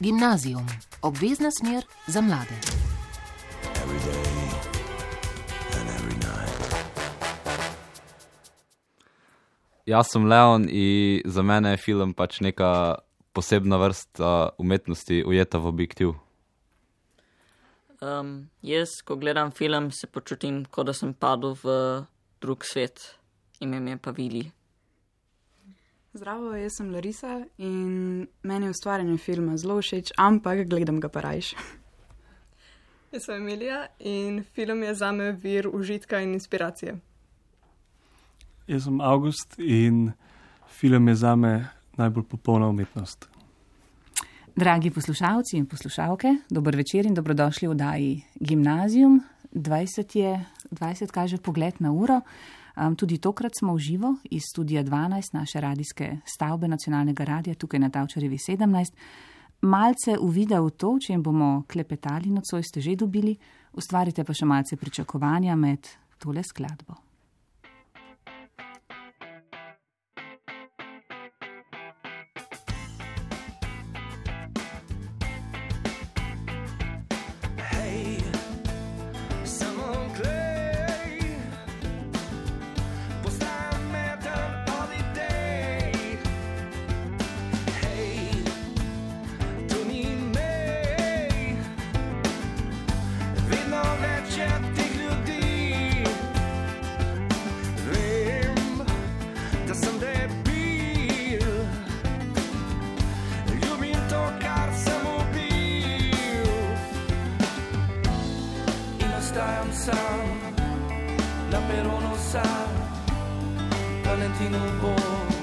Gimnazijum, obvezna smer za mlade. Jaz sem Leon in za mene je film pač neka posebna vrsta umetnosti, ujeta v objektiv. Um, jaz, ko gledam film, se počutim, kot da sem padel v drug svet, ime mi je pa Vili. Zdravo, jaz sem Larisa in meni je ustvarjanje filma zelo všeč, ampak gledam ga pa rajš. Jaz sem Emilija in film je za me vir užitka in inspiracije. Jaz sem August in film je za me najbolj popolna umetnost. Dragi poslušalci in poslušalke, dober večer in dobrodošli v Daji Gimnazijum. 20 je, 20 kaže pogled na uro. Um, tudi tokrat smo v živo iz studija 12 naše radijske stavbe nacionalnega radia tukaj na Tavčarjevi 17. Malce uvida v to, če jim bomo klepetali, nocoj ste že dobili, ustvarite pa še malce pričakovanja med tole skladbo. ostajam sam, na peronu sam, Valentinu bo.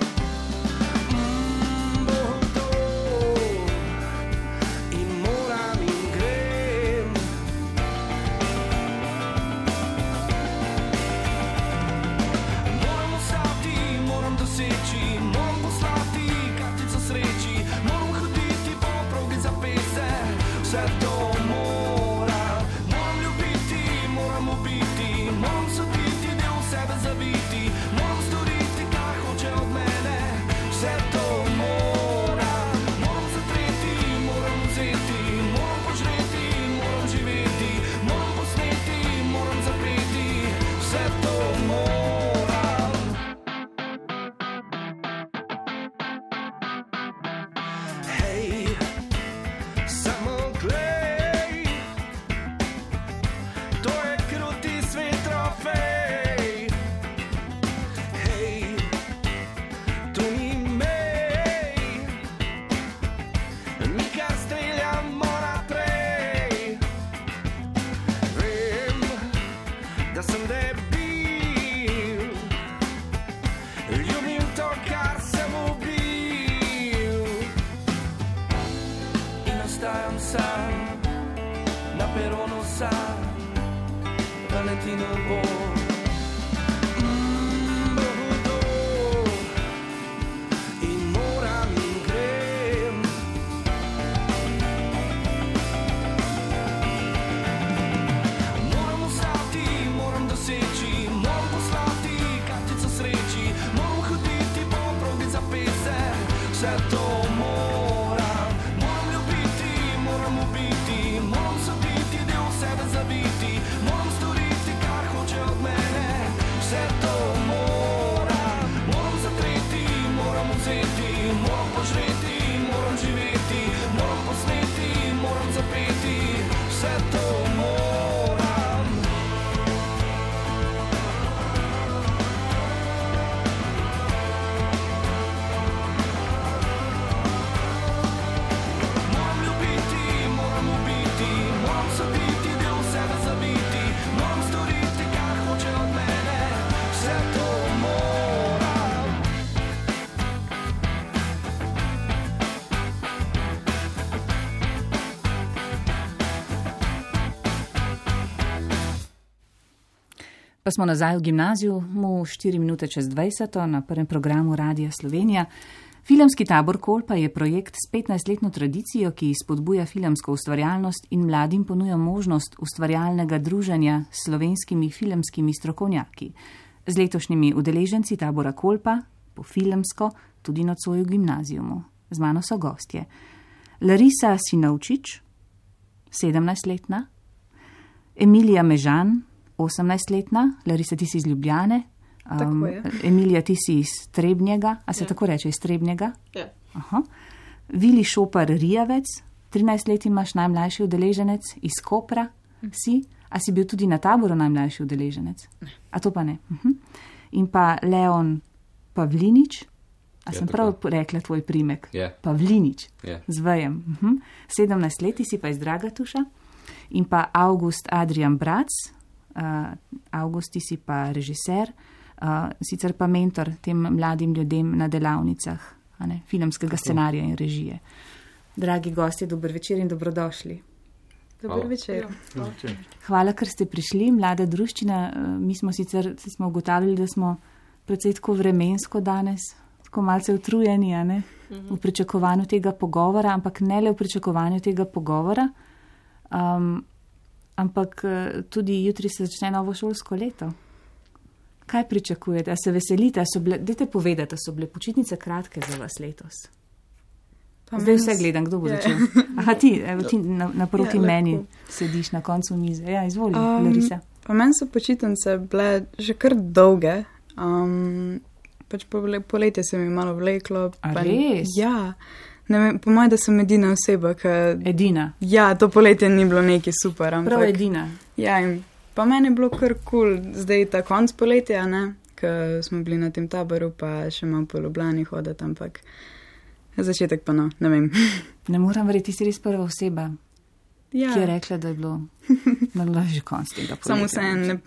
set. Pa smo nazaj v gimnaziju, mu 4 minute čez 20 na prvem programu Radia Slovenija. Filmski tabor Kolpa je projekt s 15-letno tradicijo, ki spodbuja filmsko ustvarjalnost in mladim ponuja možnost ustvarjalnega druženja s slovenskimi filmskimi strokovnjaki. Z letošnjimi udeleženci tabora Kolpa, po filmsko, tudi nocoj v gimnazijumu. Z mano so gostje. Larisa Sinovčič, 17-letna, Emilija Mežan, 18-letna, Larisa, ti si iz Ljubljane, je. Emilija, ti si iz Trebnjega, a se Ja. tako reče, iz Trebnjega. Ja. Aha. Vili Šopar Rijavec, 13 let imaš najmlajši udeleženec iz Kopra, si, a si bil tudi na taboru najmlajši udeleženec? A to pa ne. Uh -huh. In pa Leon Pavlinič, a Ja, sem tako. prav rekla tvoj primek? Je. Pavlinič, Je. z vejem. Uh -huh. 17 let si pa iz Dragatuša. In pa August Adrian Brac, uh, August ti si pa režiser, uh, sicer pa mentor tem mladim ljudem na delavnicah a ne, filmskega scenarija in režije. Dragi gostje, dober večer in dobrodošli. Dober Hvala. večer. Hvala, ker ste prišli, mlada druščina. Eh, Mi smo sicer smo ugotavljali, da smo precej tako vremensko danes, tako malce utrujeni a ne, v pričakovanju tega pogovora, ampak ne le v pričakovanju tega pogovora, um, ampak eh, tudi jutri se začne novo šolsko leto. Kaj pričakujete? Se veselite? Bile, dajte povedati, da so bile počitnice kratke za vas letos. Pa Zdaj vse gledam, kdo bo Ja. začel. Aha, ti, evo, ti na- naproti Ja, ja, lepo. meni sediš na koncu mize. Ja, izvoli, um, Larisa. Pa meni so počitnice bile že kar dolge. Um, pač pole, poletje se mi je malo vleklo. Pa-? Ja. Ne vem, po mojem, da sem edina oseba, ki. Edina. Ja, to poletje ni bilo neki super. Ampak, Prav edina. Ja, in pa meni je bilo kar kul, cool. zdaj ta konc poletja, ne, ker smo bili na tem taboru, pa še malo po Ljubljani hoditi, ampak začetek pa no, ne vem. Ne moram verjeti, ti si res prva oseba, Ja, ki je rekla, da je bilo, bilo že konc tega samo vse ne,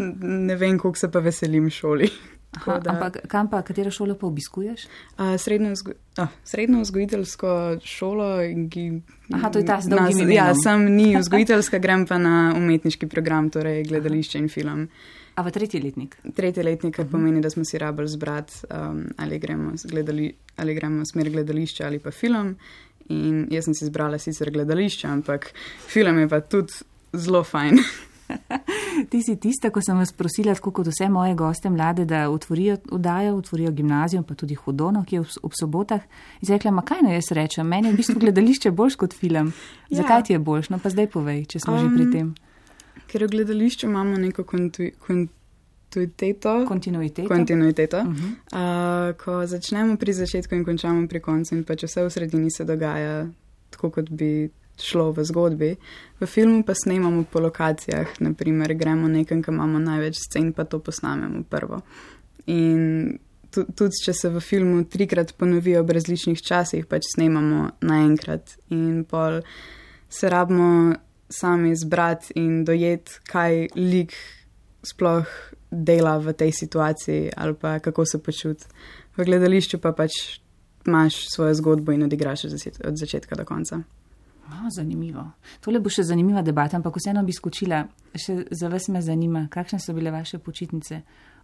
ne vem, koliko se pa veselim šoli. Aha, da- ampak kam pa, katero šolo pa obiskuješ? Uh, srednjo, vzgo uh, srednjo vzgojiteljsko šolo. Gi, Aha, to je ta z na- dolgim Ja, sem ni vzgojiteljska, grem pa na umetniški program, torej gledališče in film. A v tretji letnik? Tretji letnik, Mhm. kar pomeni, da smo si rabili zbrati, um, ali, gremo gledali, ali gremo v smer gledališča ali pa film. In jaz sem si izbrala sicer gledališče, ampak film je pa tudi zelo fajn. Ti si tista, ko sem vas prosila, tako kot vse moje goste mlade, da otvorijo oddajo, otvorijo gimnazijo, pa tudi hudono, ki je ob, ob sobotah. Izrekla, ma kaj naj jaz rečem, meni je v bistvu gledališče boljš kot film. Ja. Zakaj ti je boljš? No pa zdaj povej, če smo um, že pri Um, tem. Ker v gledališču imamo neko kontu, kontinuiteto. Kontinuiteto. kontinuiteto. Uh -huh. Uh, ko začnemo pri začetku in končamo pri koncu, in pač vse v sredini se dogaja tako, kot bi šlo v zgodbi. V filmu pa snemamo po lokacijah, naprimer, gremo nekam, kam imamo največ scen, pa to posnamemo prvo. In tu- tudi, če se v filmu trikrat ponovijo ob različnih časih, pač snemamo naenkrat in pol se rabimo sami zbrati in dojeti, kaj lik sploh dela v tej situaciji ali pa kako se počuti. V gledališču pa pač imaš svojo zgodbo in odigraš od začetka do konca. Oh, zanimivo. Tole bo še zanimiva debata, ampak vseeno bi skočila. Še za vas me zanima, kakšne so bile vaše počitnice,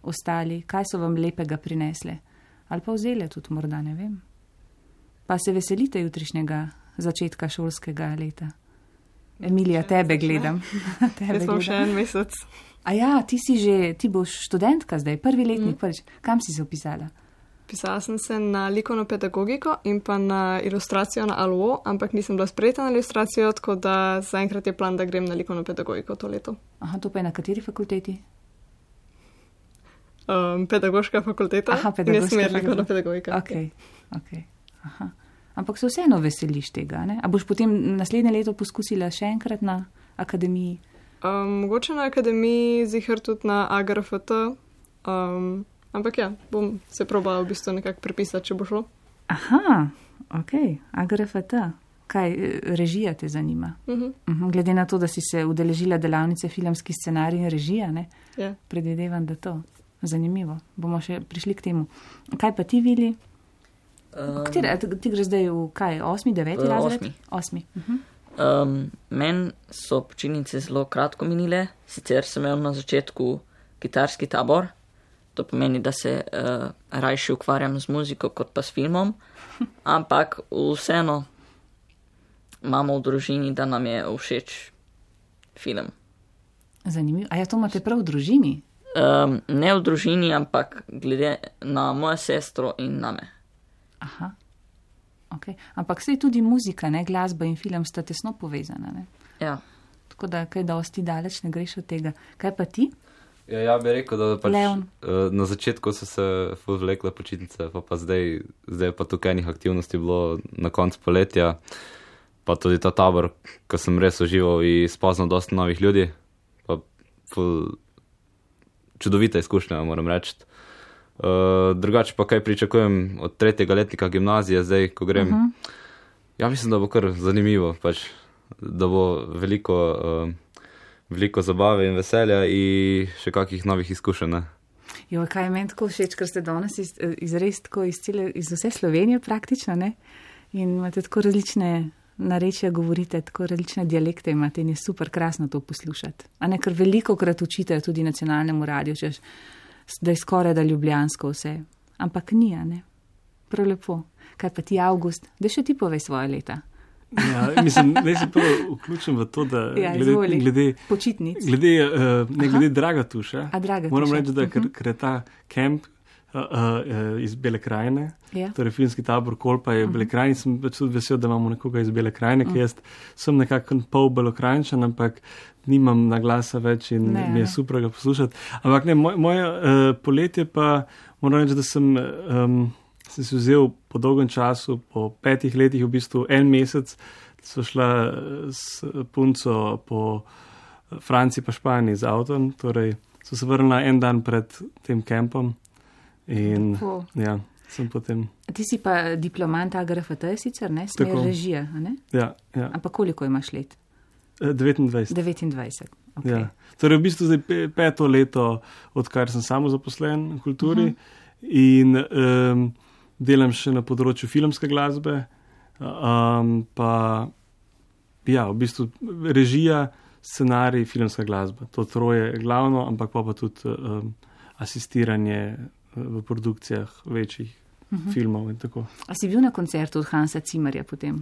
ostali, kaj so vam lepega prinesle. Ali pa vzele tudi morda, ne vem. Pa se veselite jutrišnjega začetka šolskega leta. Emilija, tebe gledam. tebe Jaz imam še gledam. en mesec. A ja, ti si že, ti boš študentka zdaj, prvi letnik, mm. prvič. Kam si se upisala? Pisala sem se na likovno pedagogiko in pa na ilustracijo na ALO, ampak nisem bila sprejeta na ilustracijo, tako da zaenkrat je plan, da grem na likovno pedagogiko to leto. Aha, to pa je na kateri fakulteti? Um, pedagoška fakulteta. Aha, pedagoška smer fakulteta. likovna pedagogika. Ok, ok. Aha. Ampak se vseeno veseliš tega, ne? A boš potem naslednje leto poskusila še enkrat na akademiji? Um, mogoče na akademiji, zihar tudi na AGRFT. Um, ampak ja, bom se probala v bistvu nekako prepisati, če bo šlo. Aha, ok, agrafata. Kaj, eh, režija te zanima? Uh -huh. Mhm, Glede na to, da si se udeležila delavnice filmski scenarij in režija, ne? ja. Predvidevam, da to. Zanimivo. Bomo še prišli k temu. Kaj pa ti vili? Um, Kateri, a ti greš zdaj v kaj, osmi, deveti V razred? osmi. Osmi. Mhm. Um, Meni so počitnice zelo kratko minile, sicer sem imel na začetku kitarski tabor, to pomeni, da se uh, rajši ukvarjam z muziko kot pa s filmom, ampak vseeno imamo v družini, da nam je všeč film. Zanimivo. A ja, to imate prav v družini? Um, ne v družini, ampak glede na mojo sestro in name. Aha. Okay. Ampak se je tudi muzika, ne? glasba in film sta tesno povezana. Ne? Ja. Tako da kaj dosti daleč ne greš od tega. Kaj pa ti? Ja, ja bi rekel, da pač, Leon. uh, na začetku so se vlekle počitnice, pa, pa zdaj, zdaj pa tukaj enih aktivnosti bilo na koncu poletja, pa tudi ta tabor, ko sem res užival in spoznal dosta novih ljudi, pa ful čudovita izkušnja, moram reči. Uh, drugače pa kaj pričakujem od tretjega letnika gimnazije, zdaj, ko grem. Uh -huh. Ja, mislim, da bo kar zanimivo, pač, da bo veliko, uh, veliko zabave in veselja in še kakih novih izkušenj. ne. Jo, kaj je meni tako všeč, ker ste danes iz, izres tako iz, cele, iz vse Slovenije praktično ne? in imate tako različne narečja, govorite tako različne dialekte imate in je super krasno to poslušati. A ne, ker veliko krat učite tudi nacionalnemu radiju, češ, da je skoraj da ljubljansko vse. Ampak ni, a ne. Prav lepo. Kaj pa ti, Avgust, da še ti povej svoje leta? Ja, mislim, da se prvo vključim v to, da Ja, glede, izvoli. glede, Počitnic. glede, uh, ne, glede draga tuša. A, Draga Moram reči, da ker, ker je ta kemp uh, uh, iz Bele krajine, Ja. torej filmski tabor Kolpa je v Bele krajini, sem pač tudi vesel, da imamo nekoga iz Bele krajine, ker jaz sem nekako pol belokrajinčan, ampak nimam na glasa več in Ne, mi je super ga poslušati. Ampak ne, moj, moje uh, poletje pa moram reči, da sem. Um, Sem si vzel po dolgem času, po petih letih, v bistvu en mesec, so šla eh, s punco po eh, Franciji pa Španiji z avtom, torej so se vrnila en dan pred tem kempom in Lepo. ja, sem potem, Ti si pa diplomant AGRFT sicer, ne? Smer Tako. režija, a ne? ja, ja Ampak koliko imaš let? eh, 29. 29. Okay. Ja. Torej, v bistvu zdaj pe- peto leto, odkar sem samo zaposlen v kulturi uh -huh. in um, delam še na področju filmske glasbe, um, pa ja, v bistvu režija, scenarij, filmska glasba. To troje je glavno, ampak pa, pa tudi um, asistiranje eh, v produkcijah večjih uh -huh. filmov in tako. A si bil na koncertu od Hansa Cimerja potem?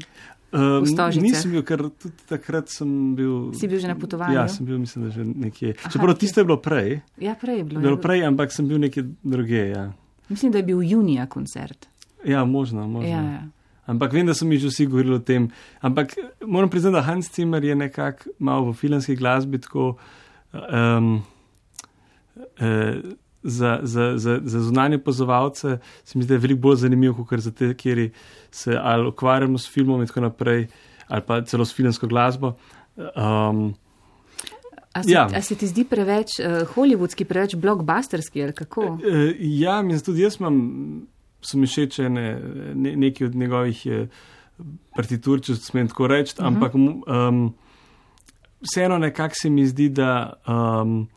Um, nisem bil, ker tudi takrat sem bil. Si bil že na potovanju? Ja, sem bil, mislim, da že nekje. Aha, Čeprav tisto je bilo prej. Ja, prej je bilo. Bilo prej, ampak sem bil nekje druge. Ja, Mislim, da je bil junija koncert. ja možno. možno. Ja, ja. Ampak vem, da so mi že vsi govorili o tem. Ampak moram priznati, da Hans Zimmer je nekako malo v filmski glasbi tako. Um, eh, Za, za, za, za zunanje opazovalce se mi zdi, da je veliko bolj zanimiv, kot za te, kjer se ali ukvarjamo s filmom in tako naprej, ali pa celo s filmsko glasbo. Um, A se, Ja. a se ti zdi preveč uh, hollywoodski, preveč blockbusterski ali kako? Eh, Ja, mislim, tudi jaz imam, so mi všeč ene, ne, neki od njegovih eh, partitur, če smem tako reči, uh -huh. ampak um, vseeno nekako se mi zdi, da um,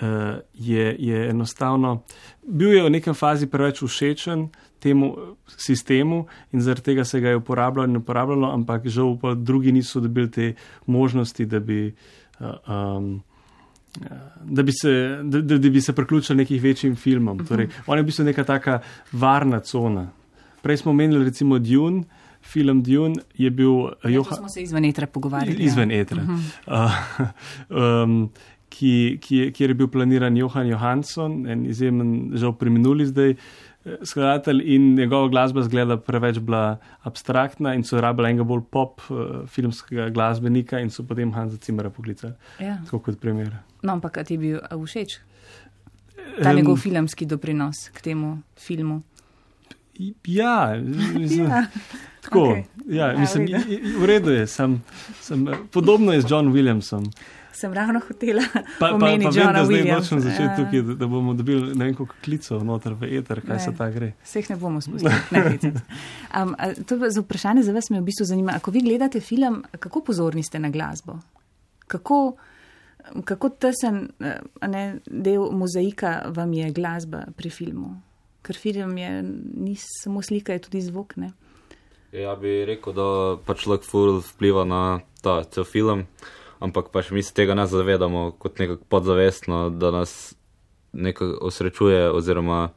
uh, je, je enostavno, bil je v nekem fazi preveč všečen temu sistemu in zaradi tega se ga je uporabljalo in uporabljalo, ampak žal pa drugi niso dobili te možnosti, da bi. Uh, um, da bi se, da, da, bi se priključili nekih večjim filmom. Mhm. Torej, on je v bistvu neka taka varna cona. Prej smo omenili recimo Dune, film Dune je bil Ja, Johan. smo se izven etra pogovarjali. Izven ja. etra. Uh, um, ki, ki je, kjer je bil planiran Johan Johansson, en izjemen, žal preminuli zdaj, eh, skladatelj in njegova glasba zgleda preveč bila abstraktna in so rabili enega bolj pop uh, filmskega glasbenika in so potem Hansa Cimera poklicali, Ja. tako kot primer. No, ampak a ti je bil všeč ta njegov filmski doprinos k temu filmu? Ja, mislim, Ja. tako. okej. Ja, Ja, mislim, i- v redu je. Sem, sem, podobno je z John Williamsom. Sem ravno hotela Pa, pa, pa omeniti vem, Johna da zdaj Williamsa. nočem začeti Ja. tukaj, da, da bomo dobili ne vem koliko klicov noter v eter, kaj Ne. se ta gre. Vseh ne bomo spustili. Ne, um, a, to je za vprašanje za vas me v bistvu zanima. Ko vi gledate film, kako pozorni ste na glasbo? Kako, kako tesen eh, ne, del mozaika vam je glasba pri filmu? Ker film je ni samo slika, je tudi zvok. Ne? Ja, bi rekel, da pa človek ful vpliva na ta cel film, ampak pač mi se tega ne zavedamo kot nekako podzavestno, da nas nekako osrečuje oziroma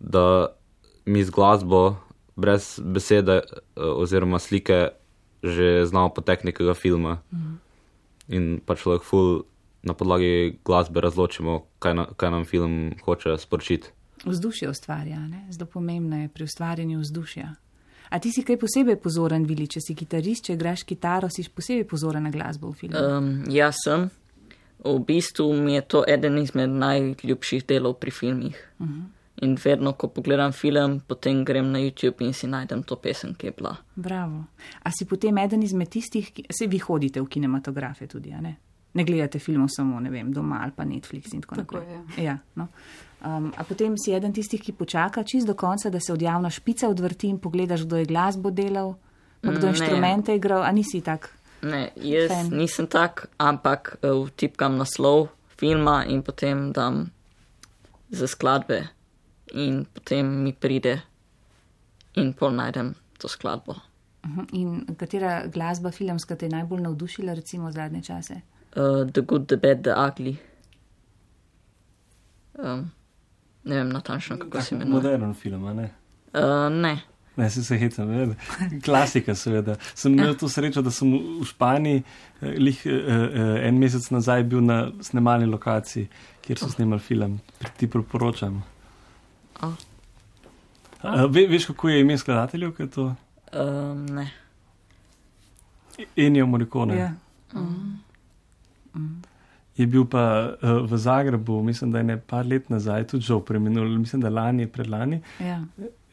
da mi z glasbo brez besede eh, oziroma slike že znamo potek nekega filma. Mm. In pa človek ful na podlagi glasbe razločimo, kaj, na, kaj nam film hoče sporočiti. Vzdušje ustvarja, ne? zelo pomembno je pri ustvarjanju vzdušja. A ti si kaj posebej pozoren, Vili, če si kitarist, če igraš kitaro, si posebej pozoren na glasbo v filmu? Um, jaz sem. V bistvu mi je to eden izmed najljubših delov pri filmih. Uh -huh. In vedno, ko pogledam film, potem grem na YouTube in si najdem to pesem, ki je bila. Bravo. A si potem eden izmed tistih, ki se vi hodite v kinematografe tudi, a ne? Ne gledate filmov samo, ne vem, doma ali pa Netflix in tako, Tako naprej. je. Ja, no. Um, a potem si eden tistih, ki počaka čist do konca, da se odjavna špica odvrti in pogledaš, kdo je glasbo delal, pa kdo ne. inštrumente igral, a nisi tak. Ne, jaz Fan. Nisem tak, ampak uh, vtipkam naslov filma in potem dam za skladbe in potem mi pride in pol najdem to skladbo. Uh-huh. In katera glasba filmska te je najbolj navdušila, recimo zadnje čase? Uh, the Good, the Bad, the Ugly. Um, ne vem natančno, kako se imenuje. Modern film, a ne? Uh, ne, Ne, se se hecam, ne. Klasika, seveda. Sem imel to srečo, da sem v Španiji, eh, lih, eh, eh, en mesec nazaj bil na snemalni lokaciji, kjer so snemali film. Ti priporočam. A. A, ve, veš, kako je ime skladateljev, kaj je to? um, ne. Enijo Morikone. Ja. Je bil pa uh, v Zagrebu, mislim, da je ne par let nazaj, tudi žal preminul, mislim, da lani, predlani. Ja.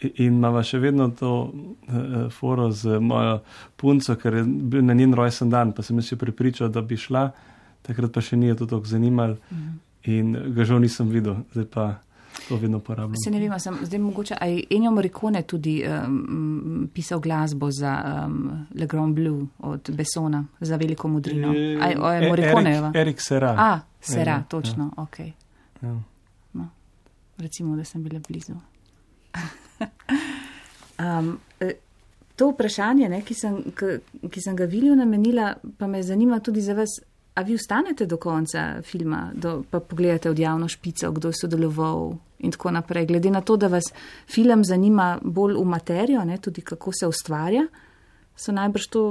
In imamo še vedno to uh, foro z mojo punco, ker je bil na njen rojsten dan, pa sem še pripričal, da bi šla, takrat pa še ni je to tako zanimalo in ga žal nisem videl, zdaj pa to vedno uporabljam. Se ne vem, sem zdaj mogoče, a je Ennio Morricone tudi um, pisal glasbo za um, Le Grand Blue od Besona, za veliko modrino. Eh, A, o, je E- Morriconejeva. Erik, Erik Sera. A, Sera, Ja, točno, ja. ok. Ja. Recimo, da sem bila blizu. um, to vprašanje, ne, ki, sem, ki sem ga Vilju namenila, pa me zanima tudi za vas. A vi ostanete do konca filma, do, pa pogledate od javno špico, kdo je sodeloval in tako naprej. Glede na to, da vas film zanima bolj v materijo, ne, tudi kako se ustvarja, so najbrž to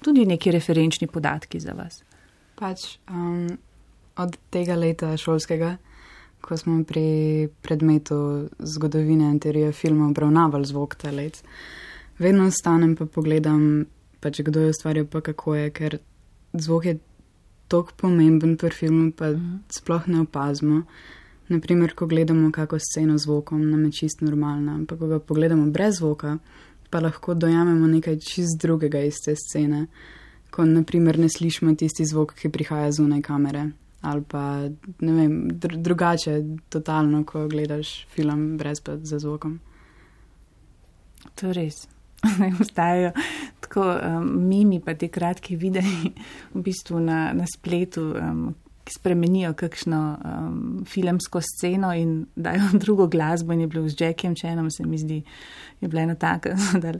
tudi neki referenčni podatki za vas. Pač um, od tega leta šolskega, ko smo pri predmetu zgodovine in teorije filma obravnavali zvok ta let, vedno ostanem pa pogledam, pač kdo je ustvarjal, pa kako je, ker zvok je tako pomemben pri filmu, pa sploh ne opazimo. Naprimer, ko gledamo kako sceno z zvokom, nam je čist normalna, ampak ko ga pogledamo brez zvoka, pa lahko dojamemo nekaj čist drugega iz te scene ko naprimer ne slišimo tisti zvok, ki prihaja zunaj kamere. Ali pa ne vem, dr drugače, totalno, ko gledaš film brez pa za zvokom. To je res. Obstajajo tako um, mimi, pa ti kratki videi v bistvu na, na spletu, um, spremenijo kakšno um, filmsko sceno in dajo drugo glasbo. In je bilo z Jackiem Chenom, se mi zdi, je bila ena taka, da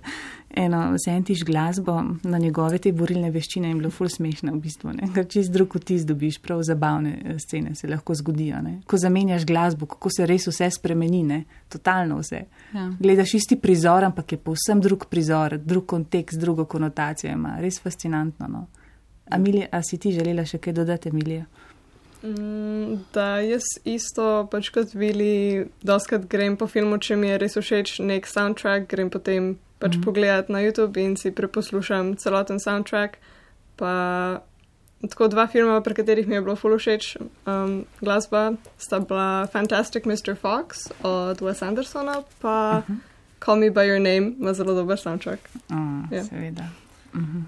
eno sentiš glasbo na njegove te borilne veščine in bilo ful smešno v bistvu. Ne? Ker čist drug vtis dobiš, prav zabavne eh, scene se lahko zgodijo. Ne? Ko zamenjaš glasbo, kako se res vse spremeni, ne? totalno vse. Ja. Gledaš isti prizor, ampak je povsem drug prizor, drug kontekst, drugo konotacijo ima. Res fascinantno. No. Amilija, a si ti želela še kaj dodati, Emilija? Mm, da jaz isto, pač kot Vili, doskrat grem po filmu, če mi je res všeč nek soundtrack, grem potem pač mm -hmm. pogledat na YouTube in si preposlušam celoten soundtrack. Pa tako dva filma, pri katerih mi je bilo full všeč um, glasba, sta bila Fantastic Mr. Fox od Wes Andersona, pa mm -hmm. Call Me By Your Name, ima zelo dober soundtrack. Oh, Ja. Seveda.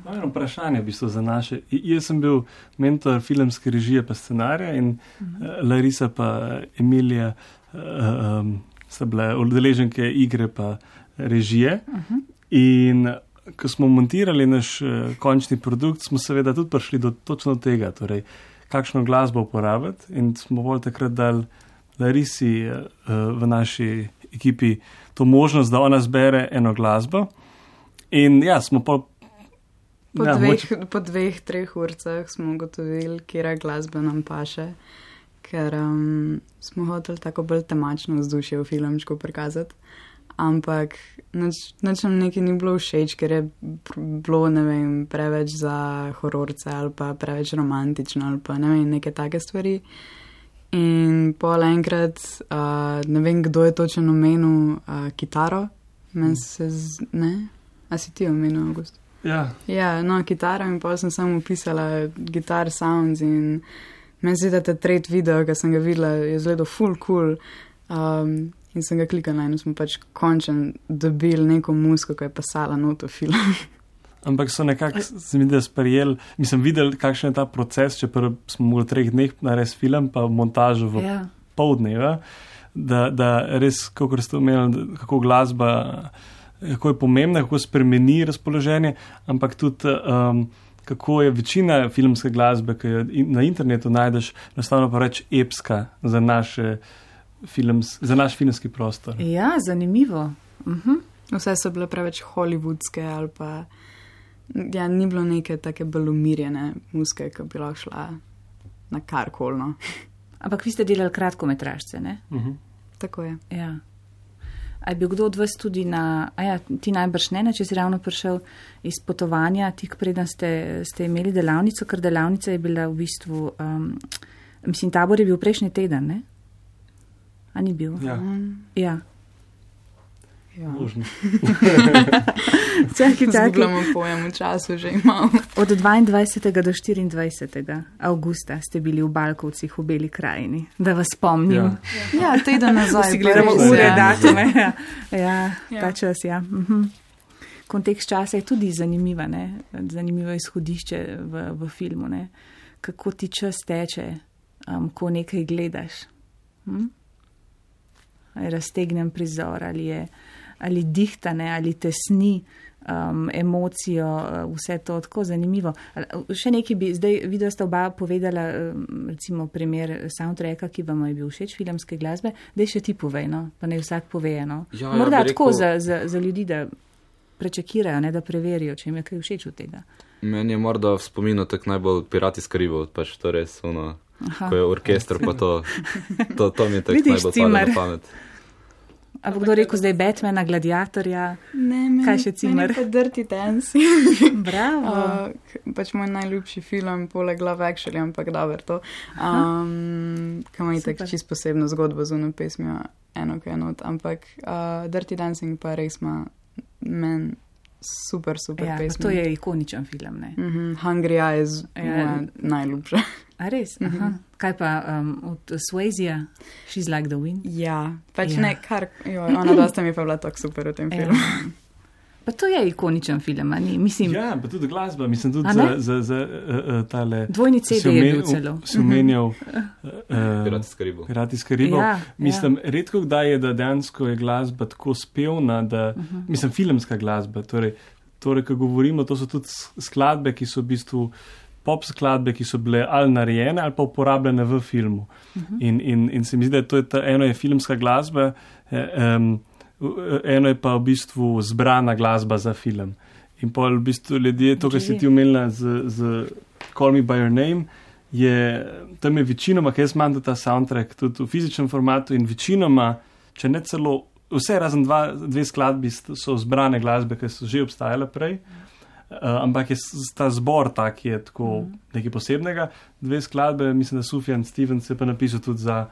Moje vprašanje v bistvu za naše. Jaz sem bil mentor filmske režije pa scenarija in uh, Larisa pa Emilija uh, um, sta bile udeleženke igre pa režije. In ko smo montirali naš uh, končni produkt, smo seveda tudi prišli do točno tega, torej kakšno glasbo uporabiti in smo bolj takrat dali Larisi uh, v naši ekipi to možnost, da ona zbere eno glasbo. In ja, smo pa Po, Ja, dveh, mogoče- po dveh, treh urcah smo ugotovili, kera glasba nam paše, ker um, smo hoteli tako bolj temačno vzdušje v filmčku prikazati. Ampak nič, nič nam nekaj ni bilo všeč, ker je bilo ne vem, preveč za hororce ali pa preveč romantično ali pa ne vem, neke take stvari. In pol enkrat, uh, ne vem, kdo je točno omenil uh, kitaro, meni se z, ne. A si ti omenil, August? Ja, Ja, no, kitara in pa sem samo upisala gitar sounds in meni se zdi, da ta tret video, ki sem ga videla, je zelo full cool. Um, in sem ga klikala in smo pač končno dobili neko musko, ki je pasala noto film. ampak so nekako, se mi zdi, sprejeli, mislim, videli, kakšen je ta proces, če smo v treh dneh narediti film, pa montažo v Ja. pol dneva, da, da res, kako ste omenili, kako glasba, kako je pomembna, kako spremeni razpoloženje, ampak tudi. Um, Kako je večina filmske glasbe, ki jo in- na internetu najdeš, enostavno pa reč epska za, naše films, za naš filmski prostor. Ja, zanimivo. Mhm. Vse so bile preveč hollywoodske ali pa. Ja, ni bilo neke take bolj umirjene muske, ki bi lahko šla na karkoli. No. Ampak vi ste delali kratkometražce, ne? Mhm. Tako je. Ja. A je bil kdo od vas tudi na, a ja, ti najbrž ne, ne, če si ravno prišel iz potovanja, tik preden ste, ste imeli delavnico, ker delavnica je bila v bistvu, um, mislim, tabor je bil prejšnji teden, ne? A ni bil? Ja, Ja. Ja. možno. Čakaj, čakaj. Zgubljamo pojem v času, že imamo. Od 22. do 24. avgusta ste bili v Balkovcih v Beli krajini, da vas spomnim. Ja. Ja, teden nazaj. Si gledamo ure, ja. datume. Ja, ja, Ja. ta čas, ja. Mhm. Kontekst časa je tudi zanimiva, ne? zanimivo izhodišče v, v filmu. Ne? Kako ti čas teče, um, ko nekaj gledaš. Hm? Raztegnem prizor, ali, je, ali dihtane, ali tesni um, emocijo, uh, vse to tako zanimivo. Še nekaj bi zdaj videla, sta oba povedala, um, recimo primer soundtracka, ki vam je bil všeč, filmske glasbe, da še ti povej, no, pa ne vsak pove. No. Ja, ja, Morda tako rekel- za, za, za ljudi, da prečekirajo, ne, da preverijo, če jim je kaj všeč od tega. Meni je morda v spominu tako najbolj pirati iz Karibov, pač to res, ono, Aha. ko je orkester, pa to, to, to mi je tako najbolj padlo na pamet. A bo kdo rekel zdaj Batmana, gladiatorja? Ne, meni, Kaj še cimer? Pa Dirty Dancing. Bravo. Uh, pač moj najljubši film, poleg Love Actually, ampak dobro to. Um, Kam ima Super. čisto posebno zgodbo z eno pesmijo, eno kaj not. Ampak uh, Dirty Dancing pa res ima men super, super Ja, to je ikoničen film. Ne? Mm -hmm. Hungry Eyes, Ja. ja. najljubša. A res? Aha. Kaj pa um, od Swayzija, She's Like the Wind? ja, pač Ja. ja. ne, kar, joj, ona dosta mi je pa bila tako super v tem Ja. filmu. Pa to je ikoničen film, a ni? Mislim, Ja, pa tudi glasba, mislim tudi za, za, za uh, uh, tale. dvojni CD si je bil celo. Si omenjal uh, Pirati iz Karibov. Pirati iz Karibov. Ja, Mislim, ja. ja. redko kdaj je, da dejansko je glasba tako spevna, da, uh Mhm. -huh. mislim, filmska glasba. Torej, torej, ko govorimo, to so tudi skladbe, ki so v bistvu pop skladbe, ki so bile ali narejene ali pa uporabljene v filmu. Uh Mhm. -huh. in, in, in se mi zdi, da to je ta, eno je filmska glasba, eh, um, eno je pa v bistvu zbrana glasba za film. In pa v bistvu ljudje, to, kar si ti omenila z, z Call Me By Your Name, je tam je večinoma, ker jaz imam ta soundtrack tudi v fizičnem formatu in večinoma, če ne celo, vse razen dva, dve skladbi so zbrane glasbe, ki so že obstajale prej. Uh, ampak je ta zbor tak, je tako mm. nekaj posebnega. Dve skladbe, mislim, da Sufjan Stevens je pa napisal tudi za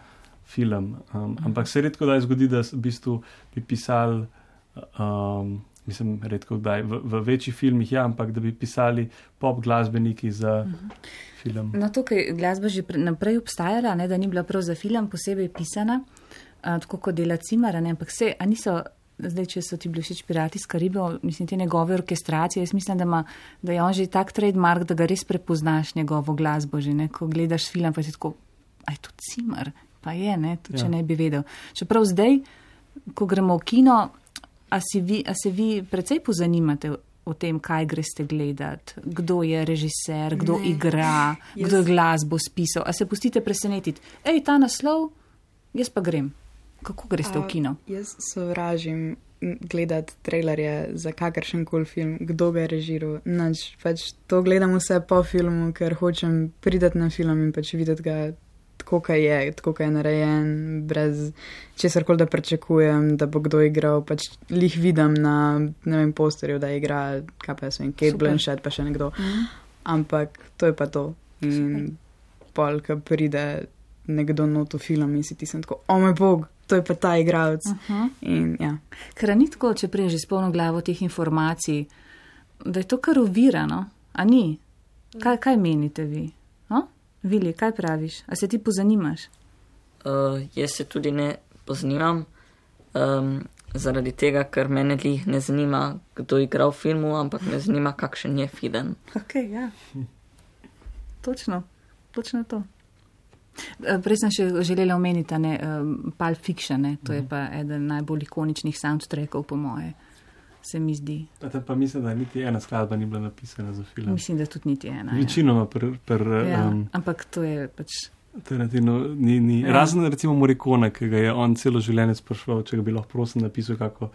film. Um, ampak se redko kdaj zgodi, da v bistvu bi pisali, um, mislim, redko kdaj v, v večjih filmih, ja, ampak da bi pisali pop glasbeniki za mm. film. No, tukaj glasba že pre- naprej obstajala, ne, da ni bila prav za film posebej pisana, a, tako kot dela Cimara, ampak se, a niso, zdaj, če so ti bili všeč pirati iz Karibov, mislim, te njegove orkestracije, jaz mislim, da, ima, da je on že tak trademark, da ga res prepoznaš njegovo glasbo, že ne, ko gledaš film, pa si tako, aj to Cimar, pa je, ne, tudi če Ja. ne bi vedel. Čeprav zdaj, ko gremo v kino, a, si vi, a se vi precej pozanimate o tem, kaj greste gledati, kdo je režiser, kdo Ne. igra, Jaz- kdo je glasbo spisal. A se pustite presenetiti? Ej, ta naslov, jaz pa grem. Kako greste v A, kino? Jaz sovražim gledati trailerje za kakršen koli film, kdo ga je režiral. Nač, pač to gledam vse po filmu, ker hočem priti na film in pač videti ga tako, kaj je, tako, kaj je narejen, brez česar koli, da pričakujem, da bo kdo igral. Pač lih vidim na ne vem, posterju, da igra, kaj pa jaz vem, Kate Super. Blanchett, pa še nekdo. Ampak to je pa to. In pol, ko pride nekdo not v film in si ti sem tako, o moj bog, to je pa ta igralec. Uh Mhm. -huh. In ja. Ker ni tako, če prej že s polno glavo teh informacij, da je to kar ovirano, a ni? Kaj, kaj menite vi? No? Vili, kaj praviš? A se ti pozanimaš? Uh, jaz se tudi ne poznimam, um, zaradi tega, ker mene lih ne zanima, kdo igra v filmu, ampak me zanima, kakšen je film. Ok, ja. Točno, točno to. Eh, Prej sem še želela omeniti ne, um, Pulp Fiction, ne? to je pa eden najbolj ikoničnih soundtrackov, po moje, se mi zdi. Tam pa mislim, da niti ena skladba ni bila napisana za film. Mislim, da tudi niti ena. ja. Večinoma, per, per, Ja, um, ampak to je pač. Tarantino ni, ni. Ja. Razen recimo Morikona, ki ga je on celo življenje spraševal, če ga bi lahko prosim napisal kako.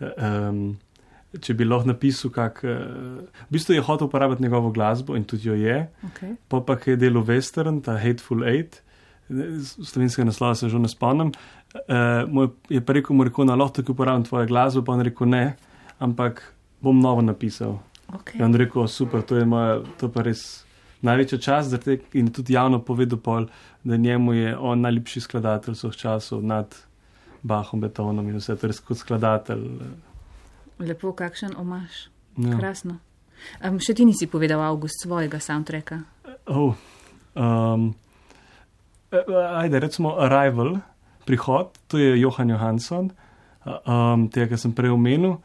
Um, če bi lahko napisal, kak, uh, v bistvu je hotel uporabiti njegovo glasbo in tudi jo je, Okay. pa pa je delal western, ta Hateful Eight, slovenskega naslova se že ne spomnim, uh, mu je- pa rekel Morikona, lahko tukaj uporabim tvojo glasbo, pa on rekel ne, ampak bom novo napisal. Okay. In on rekel, super, to je moja, to pa res največja čast, tega in tudi javno povedal pol, da njemu je on najljubši skladatelj vseh časov nad Bahom, Betonom in vse, to je res kot skladatelj. Lepo, kakšen omaš. Ja. Krasno. Um, še ti nisi povedal, August, svojega soundtracka. Oh, um, ajde, recimo Arrival, prihod, to je Johan Johansson, um, tega, kar sem prej omenil.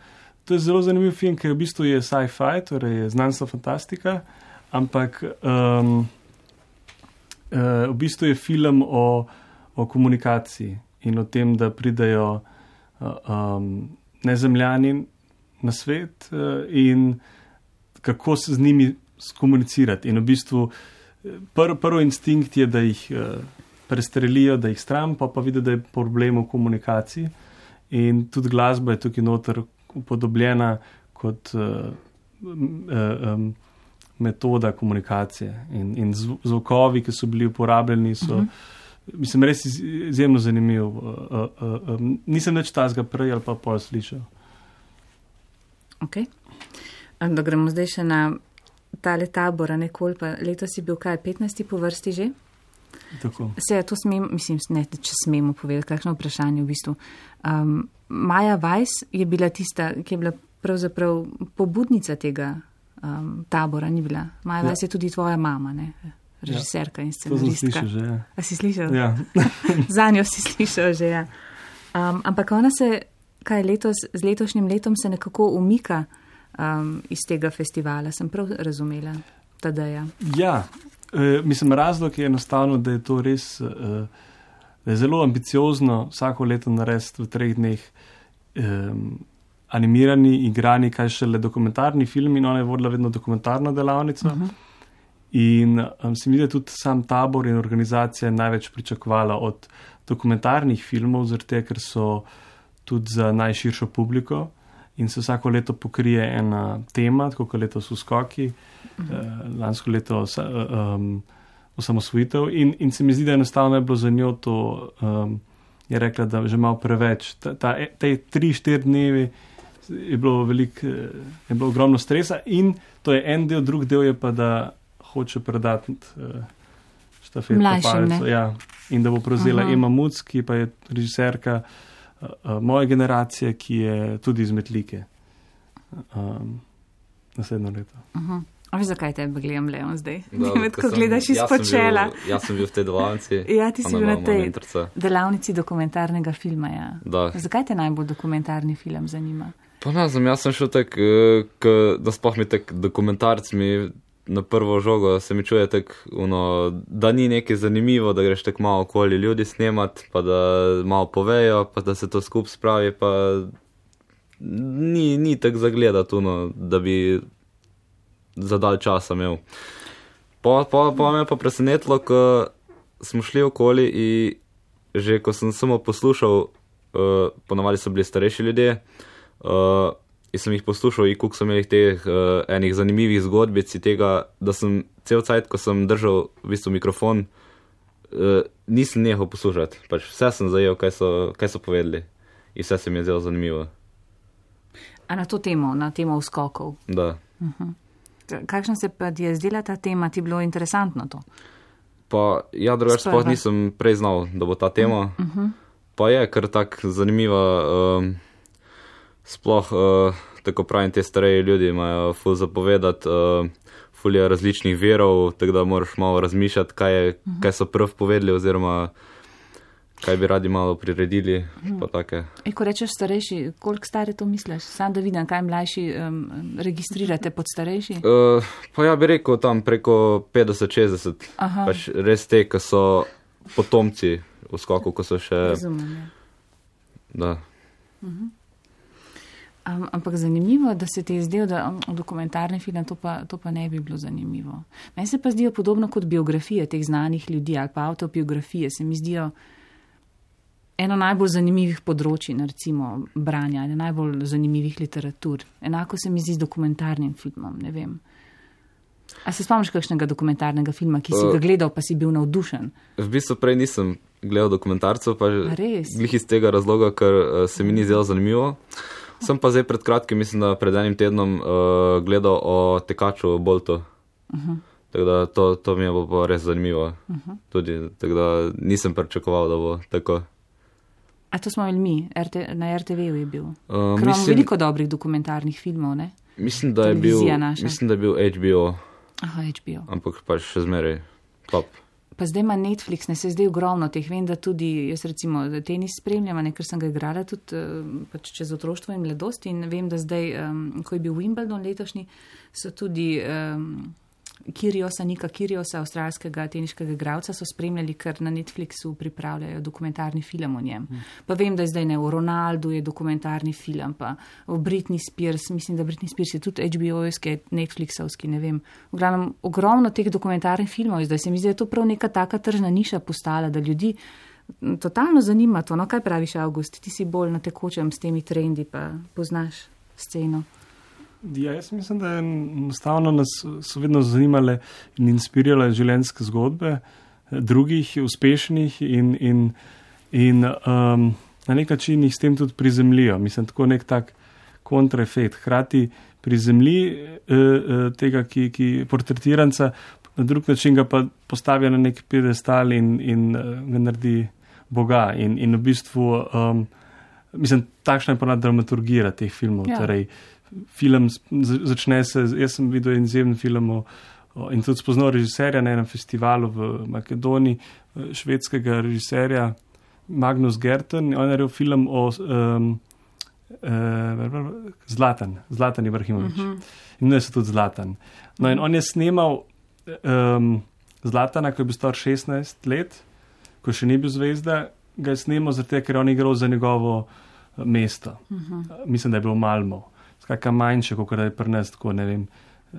To je zelo zanimiv film, ker v bistvu je sci-fi, torej je znanstvena fantastika, ampak um, uh, v bistvu je film o, o komunikaciji in o tem, da pridejo uh, um, nezemljani na svet uh, in kako se z njimi skomunicirati. In v bistvu pr, prvi instinkt je, da jih uh, prestrelijo, da jih stran, pa pa vidijo, da je problem v komunikaciji. In tudi glasba je tukaj noter upodobljena kot uh, um, metoda komunikacije. In, in zv zvukovi, ki so bili uporabljeni, so. Uh -huh. Mislim, res iz, izjemno zanimiv. Uh, uh, uh, um, nisem več tazga prej ali pa pol slišal. Okay. Da gremo zdaj še na tale tabor, nekol pa letos si bil kaj, 15 po vrsti že? Tako. Se to smem, mislim, ne, če smemo povedati, kakšno vprašanje v bistvu. Um, Maja Vajs je bila tista, ki je bila pravzaprav pobudnica tega um, tabora, ni bila. Maja Ja. Vajs je tudi tvoja mama, ne? režiserka in To sem scenaristka. slišal že. Ja. A si slišal? Ja. Za njo si slišal že. Ja. Um, ampak ona se, kaj letos, z letošnjim letom se nekako umika um, iz tega festivala, sem prav razumela, tadeja. Ja, e, mislim, razlog je enostavno, da je to res, e, da je zelo ambiciozno vsako leto narediti v treh dneh e, animirani, igrani, kaj šele dokumentarni film in ona je vodila vedno dokumentarno delavnico. Uh -huh. In um, se mi zdi, da tudi sam tabor in organizacija največ pričakovala od dokumentarnih filmov, zato ker so tudi za najširšo publiko in se vsako leto pokrije ena tema, tako kot letos v skoki, -huh. eh, lansko leto um, osamosvojitev. In, in se mi zdi, da enostavno je bilo za njo to, um, je rekla, da že malo preveč. Ta, ta, te tri, štiri dnevi je bilo, velik, je bilo ogromno stresa in to je en del, drug del je pa, da hoče predati uh, štafeto palico. Ja, in da bo prevzela Aha. Ema Muc, ki pa je režiserka uh, moje generacije, ki je tudi iz Metlike. Um, naslednjo leto. Uh -huh. A veš, zakaj tebe gledam, Leon, zdaj? Da, Med, ko sem- gledaš jaz sem izpod čela. bil- Jaz sem bil v tej delavnici. Ja, ti si bil na tej mentorica. delavnici dokumentarnega filma. Ja. Da. Zakaj te najbolj dokumentarni film zanima? Pa ne znam, jaz sem šel tak, da sploh mi tak dokumentarc mi na prvo žogo se mi čuje tak, uno, da ni nekaj zanimivo, da greš tako malo okoli ljudi snemat, pa da malo povejo, pa da se to skup spravi, pa ni, ni tako zagledati, uno, da bi za dalj časa imel. Pa, pa, pa me je pa presenetilo, ko smo šli okoli in že ko sem samo poslušal, uh, ponovadi so bili starejši ljudje, uh, sem jih poslušal, in koliko so imeli teh uh, enih zanimivih zgodbic, in tega, da sem cel cajt, ko sem držal v bistvu mikrofon, uh, nisem nehal poslušati. Pač vse sem zajel, kaj so, kaj so povedali, in vse se mi je zelo zanimivo. A na to temo, na temo uskokov. Da. Kakšna se pa je zdela ta tema, ti bilo interesantno to? Pa, ja, drugače sploh nisem prej znal, da bo ta tema. Uh -huh. pa je kar tako zanimiva. Um, sploh, uh, tako pravim, te starejši ljudje imajo ful zapovedati, uh, ful je različnih verov, tako da moraš malo razmišljati, kaj, je, uh -huh. kaj so prv povedali oziroma kaj bi radi malo priredili. E, ko rečeš starejši, koliko stari to misliš? Sam da vidim, kaj mlajši um, registrirate pod starejši? Uh, pa ja bi rekel tam preko 50-60. Pač res te, ki so potomci v skoku, ko so še. Razumem. Ja. Da. Uh -huh. Um, ampak zanimivo da se ti je zdelo, da um, dokumentarni film to pa, to pa ne bi bilo zanimivo. Meni se pa zdijo podobno kot biografije teh znanih ljudi ali pa autobiografije. Se mi zdijo eno najbolj zanimivih področji, recimo branja, ena najbolj zanimivih literatur. Enako se mi zdi z dokumentarnim filmom. Ne vem. A se spomniš kakšnega dokumentarnega filma, ki si uh, ga gledal, pa si bil navdušen? V bistvu prej nisem gledal dokumentarcev, pa že iz tega razloga, ker uh, se mi ni zdelo zanimivo. Sem pa zdaj pred kratkim, mislim, da pred enim tednom uh, gledal o tekaču Boltu. Uh -huh. Tako da to, to mi je bilo res zanimivo. Uh -huh. Tudi, tako da nisem pričakoval, da bo tako. A to smo imeli mi, RT, na RTV-u je bil. Uh, mislim, imamo veliko dobrih dokumentarnih filmov, ne? Mislim, da, je bil, mislim, da je bil HBO. Aha, HBO. Ampak pa še zmeraj top pa zdaj ima Netflix, ne se zdaj ogromno teh. Vem, da tudi jaz recimo tenis spremljam, ker sem ga igrala tudi eh, pač čez otroštvo in mladosti in vem, da zdaj, um, ko je bil Wimbledon letošnji, so tudi. Um, Kiriosa, Nika Kiriosa, avstralskega teniškega igralca, so spremljali, ker na Netflixu pripravljajo dokumentarni film o njem. Mm. Pa vem, da je zdaj ne v Ronaldu je dokumentarni film, pa v Britney Spears, mislim, da Britney Spears je tudi HBO-jski, Netflixovski, ne vem. V glavnem, ogromno teh dokumentarnih filmov, zdaj se mi zdi, da je to prav neka taka tržna niša postala, da ljudi totalno zanima to. No, kaj praviš, August, ti si bolj na tekočem s temi trendi, pa poznaš sceno. Ja, jaz mislim, da je enostavno nas so vedno zanimale in inspirirale življenjske zgodbe drugih, uspešnih in, in, in um, na nek način jih s tem tudi prizemljijo. Mislim, tako nek tak kontraefekt. Hrati prizemlji eh, eh, tega, ki, ki portretiranca, na drug način ga pa postavijo na nek piedestal in, in uh, ga naredi Boga. In, in v bistvu, um, mislim, takšna je pa dramaturgija teh filmov. Ja. Torej, film začne se, jaz sem videl en izjemen film o, o, in tudi spoznal režiserja na enem festivalu v Makedoniji, švedskega režiserja Magnus Gerten. On je naredil film o um, uh, Zlatan, Zlatan Ibrahimovič. Uh mhm. -huh. In ne se tudi Zlatan. No in on je snimal um, Zlatana, ko je bil star 16 let, ko še ni bil zvezda, ga je snimal zato, ker je on igral za njegovo mesto. Uh mhm. -huh. Mislim, da je bil Malmo skratka manjše, kot je pri nas tako, ne vem,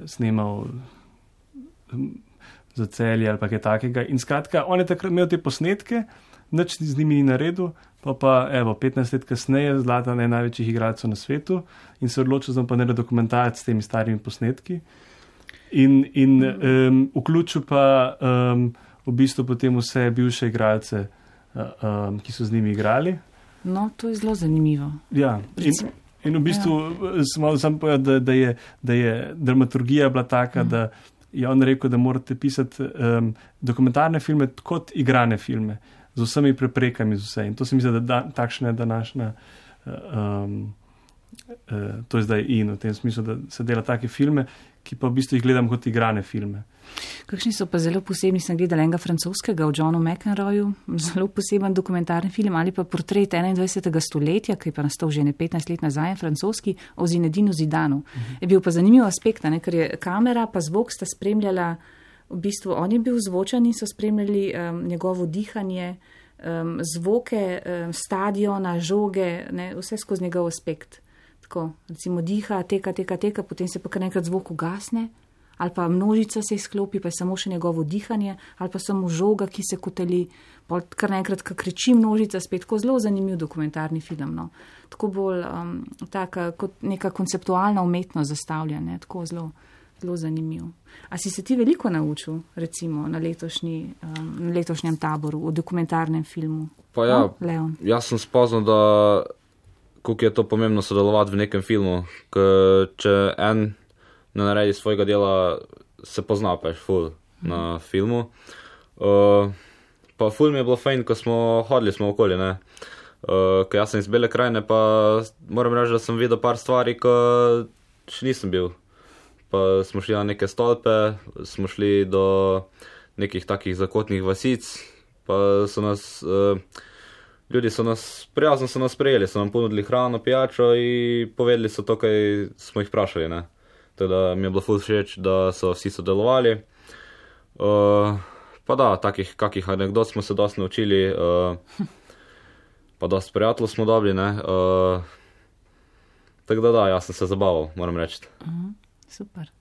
snimal hm, za celje ali kaj takega. In skratka, on je takrat imel te posnetke, nič z njimi ni naredil, pa pa evo, 15 let kasneje zlata ne največjih igralcev na svetu in se odločil, da pa ne dokumentarc s temi starimi posnetki. In, in um, vključil pa um, v bistvu potem vse bivše igralce, um, ki so z njimi igrali. No, to je zelo zanimivo. Ja, in, In v bistvu ja. sem malo sam povedal, da, da, je, da je dramaturgija bila taka, mm. da je on rekel, da morate pisati um, dokumentarne filme kot igrane filme, z vsemi preprekami, z vse. In to se mi zdi, da da takšna je današnja. Um, Uh, to je zdaj in v tem smislu, da se dela take filme, ki pa v bistvu jih gledam kot igrane filme. Kakšni so pa zelo posebni, sem gledal enega francoskega o Johnu McEnroyu, zelo poseben dokumentarni film ali pa portret 21. stoletja, ki je pa nastal že ne 15 let nazaj, francoski, o Zinedinu Zidanu. Uh -huh. Je bil pa zanimiv aspekt, ne, ker je kamera pa zvok sta spremljala, v bistvu on je bil zvočan in so spremljali um, njegovo dihanje, um, zvoke um, stadiona, žoge, ne, vse skozi njegov aspekt. Tako, recimo diha, teka, teka, teka, potem se pa kar nekrat zvok ugasne ali pa množica se izklopi, pa je samo še njegovo dihanje, ali pa samo žoga, ki se koteli, pa kar naenkrat, ki kriči množica, spet tako zelo zanimiv dokumentarni film. No. Tako bolj um, taka, kot neka konceptualna umetnost zastavljena, tako zelo, zelo zanimiv. A si se ti veliko naučil, recimo, na, letošnji, um, na letošnjem taboru, v dokumentarnem filmu? Pa ja, no, jaz sem spoznal, da. Kako je to pomembno sodelovati v nekem filmu, če en ne naredi svojega dela, se pozna pač ful na filmu. Uh, pa ful mi je bilo fajn, ko smo hodili smo okoli, ne. Uh, ker jaz sem iz Bele krajine, pa moram reči, da sem videl par stvari, ko še nisem bil. Pa smo šli na neke stolpe, smo šli do nekih takih zakotnih vasic, pa so nas, uh, ljudje so nas, prijazno so nas sprejeli, so nam ponudili hrano, pijačo in povedali so to, kaj smo jih vprašali. Ne? Teda mi je bilo ful všeč, da so vsi sodelovali. Uh, pa da, takih kakih anegdot smo se dosti naučili. Uh, pa dosti prijateljev smo dobili. Uh, tako da, da, jaz sem se zabaval, moram reči. Uh super.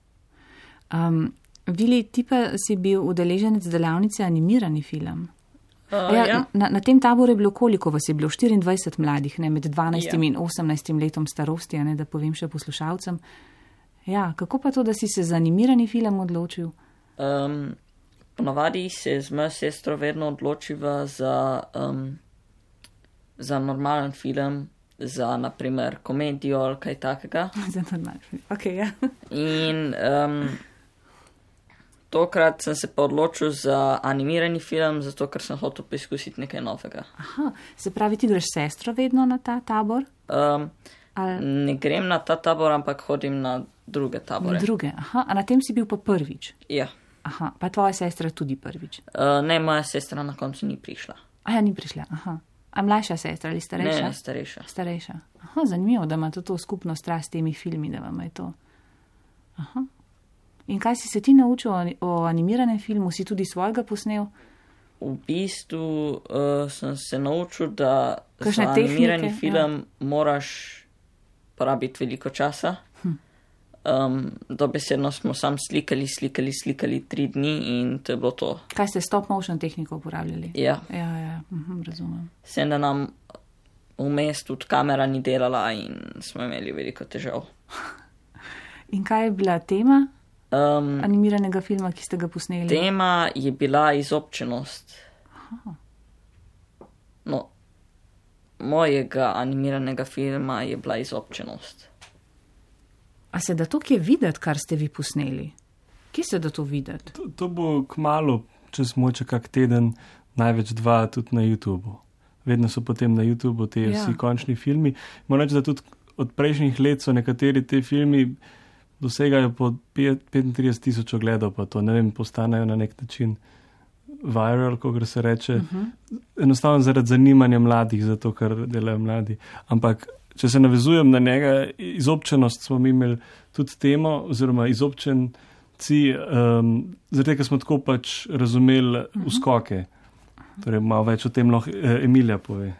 Um, Vili, ti pa si bil udeleženec delavnice animirani film. Uh, ja, ja. Na, na tem taboru je bilo koliko vas je bilo? 24 mladih, ne, med 12 Ja. in 18 letom starosti, ne, da povem še poslušalcem. Ja, kako pa to, da si se za animirani film odločil? Um, ponavadi se z mojo sestro vedno odločiva za, um, za normalen film, za naprimer komedijo ali kaj takega. za normalen film. Okay, ja. In um, tokrat sem se pa odločil za animirani film, zato ker sem hotel poskusiti nekaj novega. Aha, se pravi, ti greš sestro vedno na ta tabor? Um, Ali ne grem na ta tabor, ampak hodim na druge na tabore. druge? Aha, a na tem si bil pa prvič. Ja. Aha, pa tvoja sestra tudi prvič. Uh, ne, moja sestra na koncu ni prišla. A ja, ni prišla. Aha. A mlajša sestra ali Ne, starejša? ne, starejša. Starejša. Aha, zanimivo, da imate to skupno strast s temi filmi, da vam je to. Aha. In kaj si se ti naučil o, animiranem filmu, si tudi svojega posnel? V bistvu uh, sem se naučil, da Kakšne za tehnike, animirani ja. film moraš porabiti veliko časa. Hm. Um, dobesedno smo sam slikali, slikali, slikali tri dni in to je bilo to. Kaj ste stop motion tehniko uporabljali? Ja, Ja, ja, mhm, razumem. sem da nam vmes tudi kamera ni delala in smo imeli veliko težav. In kaj je bila tema Um, animiranega filma, ki ste ga posneli? tema je bila izobčenost. No, mojega animiranega filma je bila izobčenost. A se da to kje videti, kar ste vi posneli? Kje se da to videti? To, to bo kmalo, čez moče kak teden, največ dva tudi na YouTubu. Vedno so potem na YouTubu Ja. ja. vsi končni filmi. Moram reči, da tudi od prejšnjih let so nekateri te filmi dosegajo po pet- 35 tisoč ogledov, pa to ne vem, postanejo na nek način viral, kot se reče. Uh -huh. Enostavno zaradi zanimanja mladih, zato ker delajo mladi. Ampak, če se navezujem na njega, izobčenost smo mi imeli tudi temo, oziroma izobčenci, um, tega, ker smo tako pač razumeli uskoke. Torej, malo več o tem lahko eh, Emilija pove.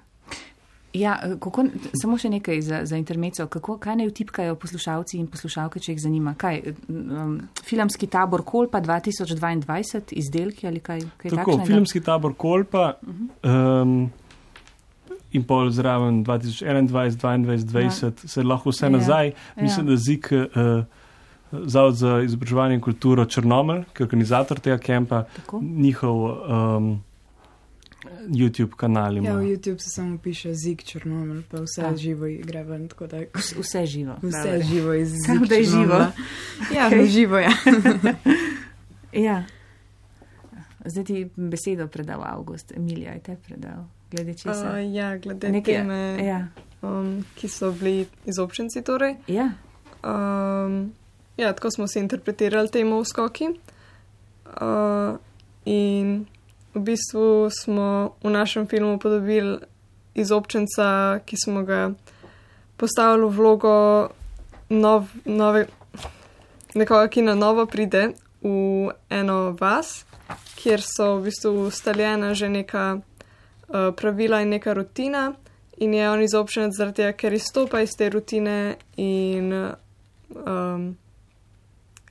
Ja, kako, samo še nekaj za, za intermezzo. Kako, kaj naj vtipkajo poslušalci in poslušalke, če jih zanima? Kaj, um, filmski tabor Kolpa 2022, izdelki ali kaj, kaj Tako, takšnega? filmski tabor Kolpa um, in pol zraven 2021, 2022, 2020, ja. se lahko vse Ja, nazaj. Mislim, ja. da zik. Uh, Zavod za izobraževanje in kulturo Črnomelj, ki je organizator tega kampa, njihov um, YouTube kanal ima. Ja, v YouTube se samo piše Zik Črnomelj, pa vse A. a. živo igra ven, tako da Vse, živo. vse pravi. živo iz Samo Zik da je živo. Ja, okay. živo je. Ja. Zdaj ti besedo predal Avgust, Emilija je te predal. Glede česa? Uh, ja, glede Nekaj- teme, Ja. um, ki so bili izobčenci. Torej. ja. Um, ja, tako smo si interpretirali temo v skoki. Uh, in v bistvu smo v našem filmu podobili izobčenca, ki smo ga postavili v vlogo nov, nove, nekoga, ki na novo pride v eno vas, kjer so v bistvu ustaljena že neka uh, pravila in neka rutina. In je on izobčenec zaradi tega, ker izstopa iz te rutine in um,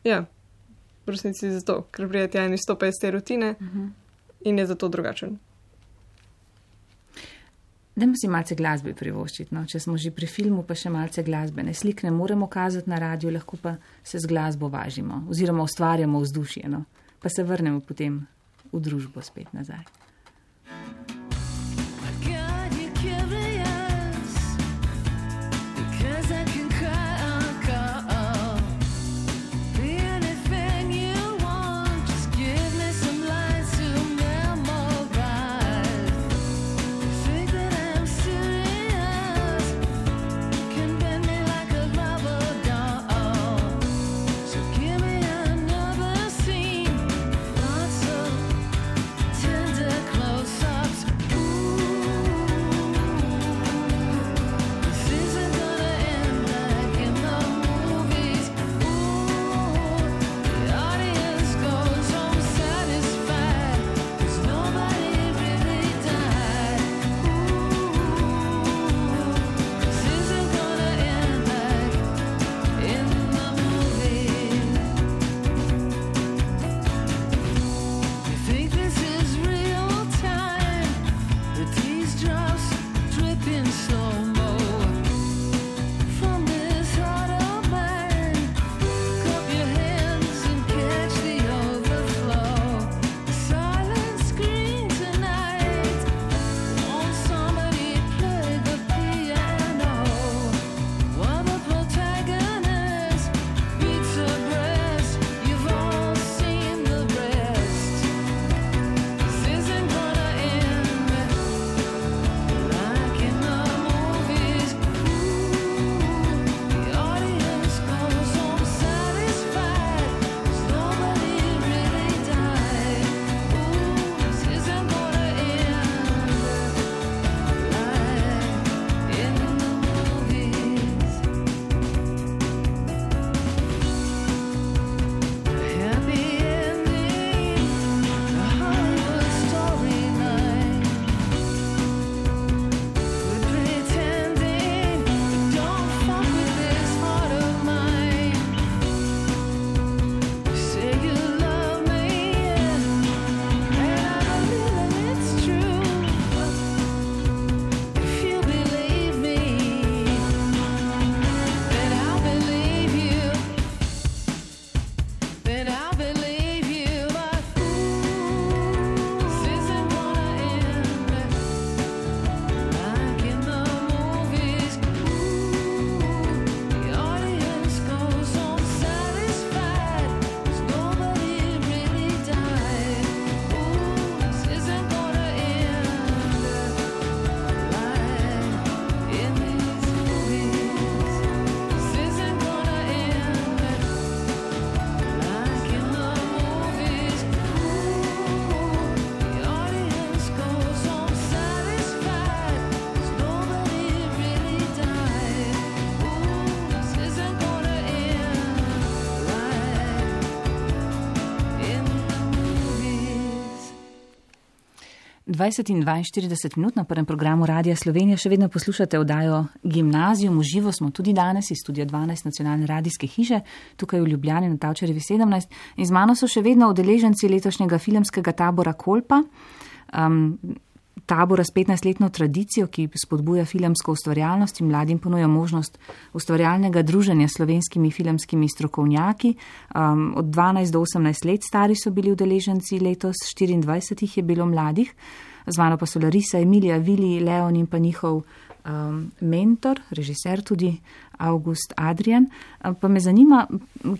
ja, v resnici zato, ker pride tja in izstopa iz te rutine Uh -huh. In je zato drugačen. Dajmo si malce glasbe privoščiti, no? če smo že pri filmu, pa še malce glasbe. Ne slik ne moremo kazati na radio, lahko pa se z glasbo važimo oziroma ustvarjamo vzdušje, no? pa se vrnemo potem v družbo spet nazaj. 20 in 42 minut na prvem programu Radia Slovenija še vedno poslušate oddajo Gimnazijum. V živo smo tudi danes iz studia 12 nacionalne radijske hiše, tukaj v Ljubljani na Tavčarjevi 17. In z mano so še vedno udeleženci letošnjega filmskega tabora Kolpa. Um, tabora s 15-letno tradicijo, ki spodbuja filmsko ustvarjalnost in mladim ponuja možnost ustvarjalnega druženja s slovenskimi filmskimi strokovnjaki. Um, od 12 do 18 let stari so bili udeleženci, letos 24 jih je bilo mladih. Z mano pa so Larisa, Emilija, Vili, Leon in pa njihov um, mentor, režiser tudi August Adrian. Pa me zanima,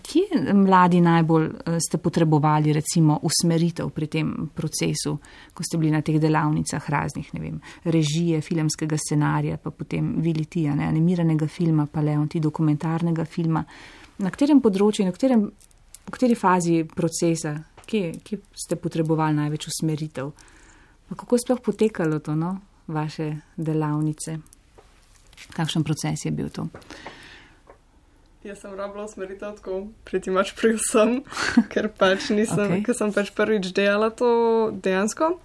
kje mladi najbolj eh, ste potrebovali recimo usmeritev pri tem procesu, ko ste bili na teh delavnicah raznih, ne vem, režije, filmskega scenarija, pa potem Vili Tija, ne, animiranega filma, pa Leon ti dokumentarnega filma. Na katerem področju, na katerem, v kateri fazi procesa, kje, kje ste potrebovali največ usmeritev? Kako je sploh potekalo to, no, vaše delavnice? Kakšen proces je bil to? Jaz sem rabila usmeritev tako priti mač pri vsem, ker pač nisem, okay. ker sem pač prvič delala to dejansko.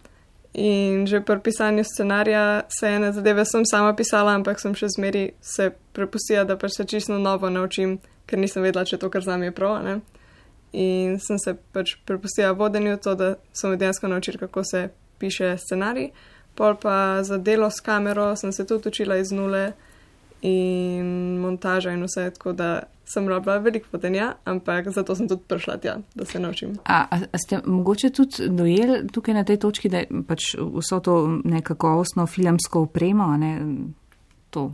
In že pri pisanju scenarija se ene zadeve sem sama pisala, ampak sem še zmeri se prepustila, da pač se čisto novo naučim, ker nisem vedela, če to, kar znam je prav. Ne? In sem se pač prepustila vodenju to, da sem dejansko naučila, kako se piše scenarij. Pol pa za delo s kamero sem se tudi učila iz nule in montaža in vse, tako da sem rabila veliko vodenja, ampak zato sem tudi prišla tja, da se naučim. A, a, a ste mogoče tudi dojeli tukaj na tej točki, da je pač vso to nekakovostno filmsko opremo, a ne, to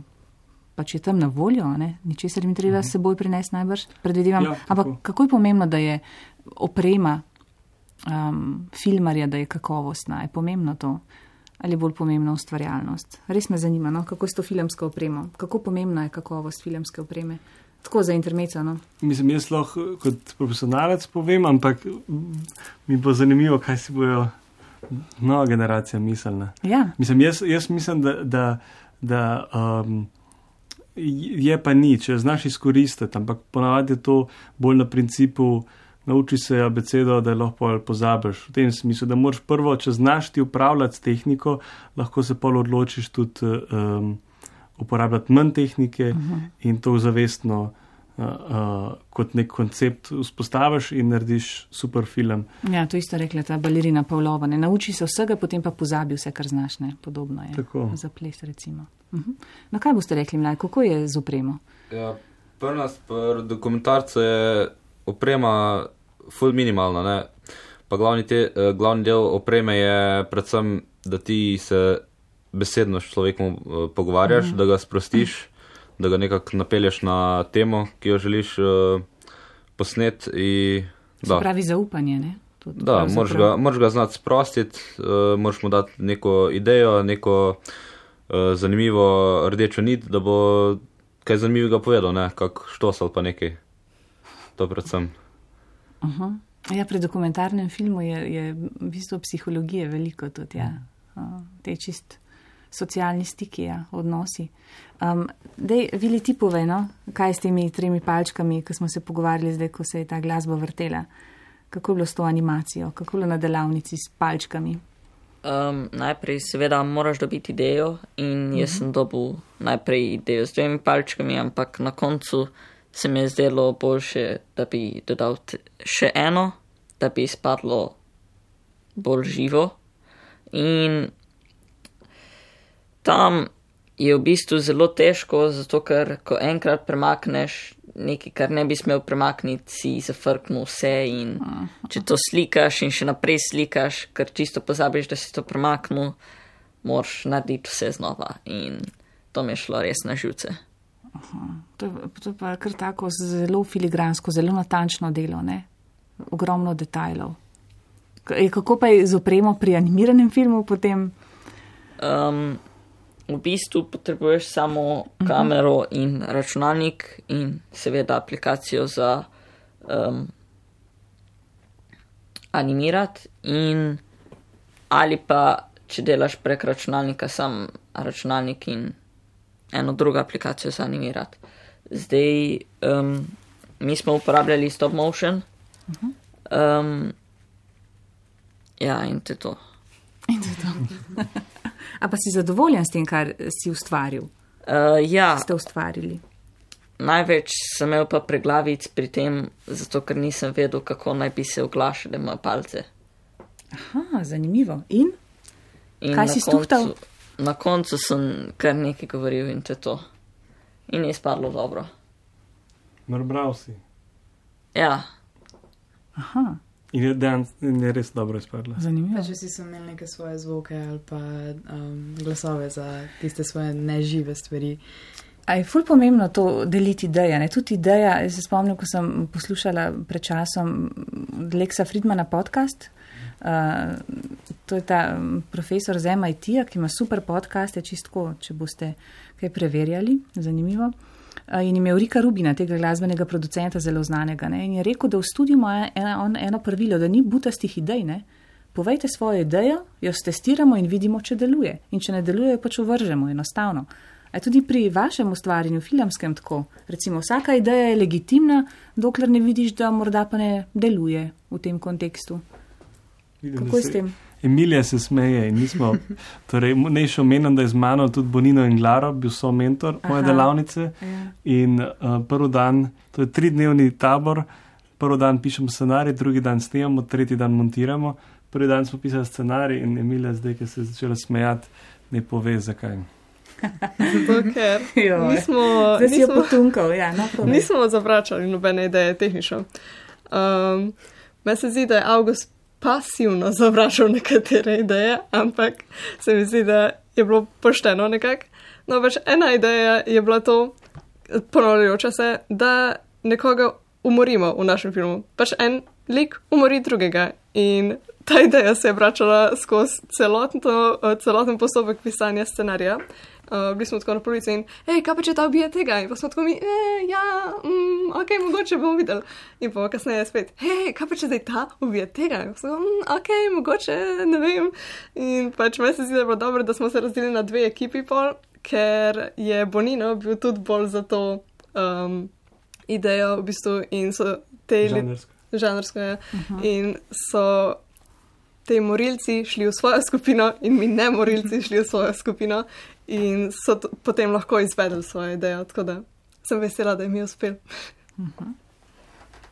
pač je tam na voljo, a ne, ničesar jim treba s seboj prinesti najbrž, predvidevam. Ja, Ampak tako. kako je pomembno, da je oprema um, filmarja, da je kakovostna? Je pomembno to? Ali je bolj pomembna ustvarjalnost? Res me zanima, no, kako je s to filmsko opremo, kako pomembna je kakovost filmske opreme. Tako za intermeco, no. Mislim, jaz lahko kot profesionalec povem, ampak mm, mi bo zanimivo, kaj si bojo nova generacija mislila. Ja, Mislim, jaz, jaz mislim, da, da, da um, je pa ni, če znaš izkoristiti, ampak ponavadi je to bolj na principu. Nauči se abecedo, da lahko pol pozabiš. V tem smislu, da moraš prvo, če znaš ti upravljati s tehniko, lahko se pol odločiš tudi um, uporabljati manj tehnike uh -huh. in to zavestno uh, uh, kot nek koncept vzpostaviš in narediš super film. Ja, to isto rekla ta balerina Pavlova. Ne nauči se vsega, potem pa pozabi vse, kar znaš. Ne? Podobno je. Tako. Za ples, recimo. Uh -huh. No, kaj boste rekli, mlaj, kako je z opremo? Ja, pri nas, pri dokumentarcu je oprema full minimalna, ne. Pa glavni, te, eh, glavni del opreme je predvsem, da ti se besedno s človekom eh, pogovarjaš, da ga sprostiš, da ga nekako napelješ na temo, ki jo želiš uh, posnet. In, Se da, pravi zaupanje, ne? Tudi da moraš ga, moraš ga znati sprostiti, uh, moraš mu dati neko idejo, neko uh, zanimivo rdečo nit, da bo kaj zanimivega povedal, ne, kak štos ali pa nekaj. To predvsem. Uh-huh. Ja, pri dokumentarnem filmu je, je v bistvu psihologije veliko tudi, ja. Uh, te čist socialni stiki, ja, odnosi. Um, dej, Vili, ti povej, no, kaj s temi tremi palčkami, ko smo se pogovarjali zdaj, ko se je ta glasba vrtela. Kako je bilo s to animacijo, kako je bilo na delavnici s palčkami? Um, najprej, seveda, moraš dobiti idejo, in jaz sem dobil najprej idejo z dvemi palčkami, ampak na koncu se mi je zdelo boljše, da bi dodal še eno, da bi izpadlo bolj živo. In tam je v bistvu zelo težko, zato ker ko enkrat premakneš nekaj, kar ne bi smel premakniti, si zafrknil vse in če to slikaš in še naprej slikaš, ker čisto pozabiš, da si to premaknil, moraš narediti vse znova in to mi je šlo res na živce. To je, to je pa kar tako zelo filigransko, zelo natančno delo, ne? ogromno detajlov. Kako pa je z opremo pri animiranem filmu potem? Um, v bistvu potrebuješ samo kamero in računalnik in seveda aplikacijo za um, animirati in ali pa, če delaš prek računalnika, sam računalnik in eno drugo aplikacijo za animirati. Zdaj, um, mi smo uporabljali stop motion. Um, ja, in to je to. In to je to. A pa si zadovoljen s tem, kar si ustvaril, Uh, ja, ste ustvarili? največ sem imel pa preglavic pri tem, zato ker nisem vedel, kako naj bi se oglašale moje palce. Aha, zanimivo. In? In Kaj si stuhtal? Na koncu sem kar nekaj govoril in to je to. In je izpadlo dobro. Narbral si. Ja, Aha, In je, dejan, in je res dobro izpadlo. zanimivo. Pa če si sem imel neke svoje zvoke ali pa um, glasove za tiste svoje nežive stvari. A je ful pomembno to deliti ideje. Ne? Tudi ideja, jaz se spomnim, ko sem poslušala pred časom Lexa Friedmana podcast. Uh, to je ta um, profesor z MIT-ja, ki ima super podcast, je čistko, če boste kaj preverjali, zanimivo. Uh, in imel Rika Rubina, tega glasbenega producenta, zelo znanega. Ne? In je rekel, da v studiu ima ena, on, eno pravilo, da ni butastih idej. Ne? Povejte svojo idejo, jo testiramo in vidimo, če deluje. In če ne deluje, pač uvržemo, enostavno. A je tudi pri vašem ustvarjanju, filmskem, tako? Recimo, vsaka ideja je legitimna, dokler ne vidiš, da morda pa ne deluje v tem kontekstu. Vidim, Kako je s tem? Emilija se smeje in mi smo, torej, ne še omenjam, da je z mano tudi Bonino in Glaro, bil so mentor moje Aha. delavnice. Ja. In uh, prvi dan, to je tridnevni tabor, prvi dan pišemo scenarij, drugi dan snemamo, tretji dan montiramo. Prvi dan smo pisali scenarij in Emilija, zdaj, ki se je začela smejati, ne pove, zakaj. Zato, ker nismo, nismo, potunkal, ja, no, nismo zavračali nobene ideje tehnično. Um, Meni se zdi, da je August pasivno zavračal nekatere ideje, ampak se mi zdi, da je bilo pošteno nekako. No, pač ena ideja je bila to, ponavljajoča se, da nekoga umorimo v našem filmu. Pač en lik umori drugega in ta ideja se je vračala skozi celotno, celoten postopek pisanja scenarija. Uh, bili smo tako na polici in, hej, kaj pa če ta ubije tega? In pa smo tako mi, eh, ja, mm, ok, mogoče bomo videli. In pa kasneje spet, hej, kaj pa če zdaj ta ubije tega? In pa smo, mm, ok, mogoče, ne vem. In pač meni se zdi, da je bilo dobro, da smo se razdelili na dve ekipi pol, ker je Bonino bil tudi bolj za to um, idejo v bistvu in so te ljudi Žanrsko. žanrsko je. In so te morilci šli v svojo skupino, in mi ne morilci šli v svojo skupino, in so potem lahko izvedeli svojo idejo. Tako da sem vesela, da jim je uspel.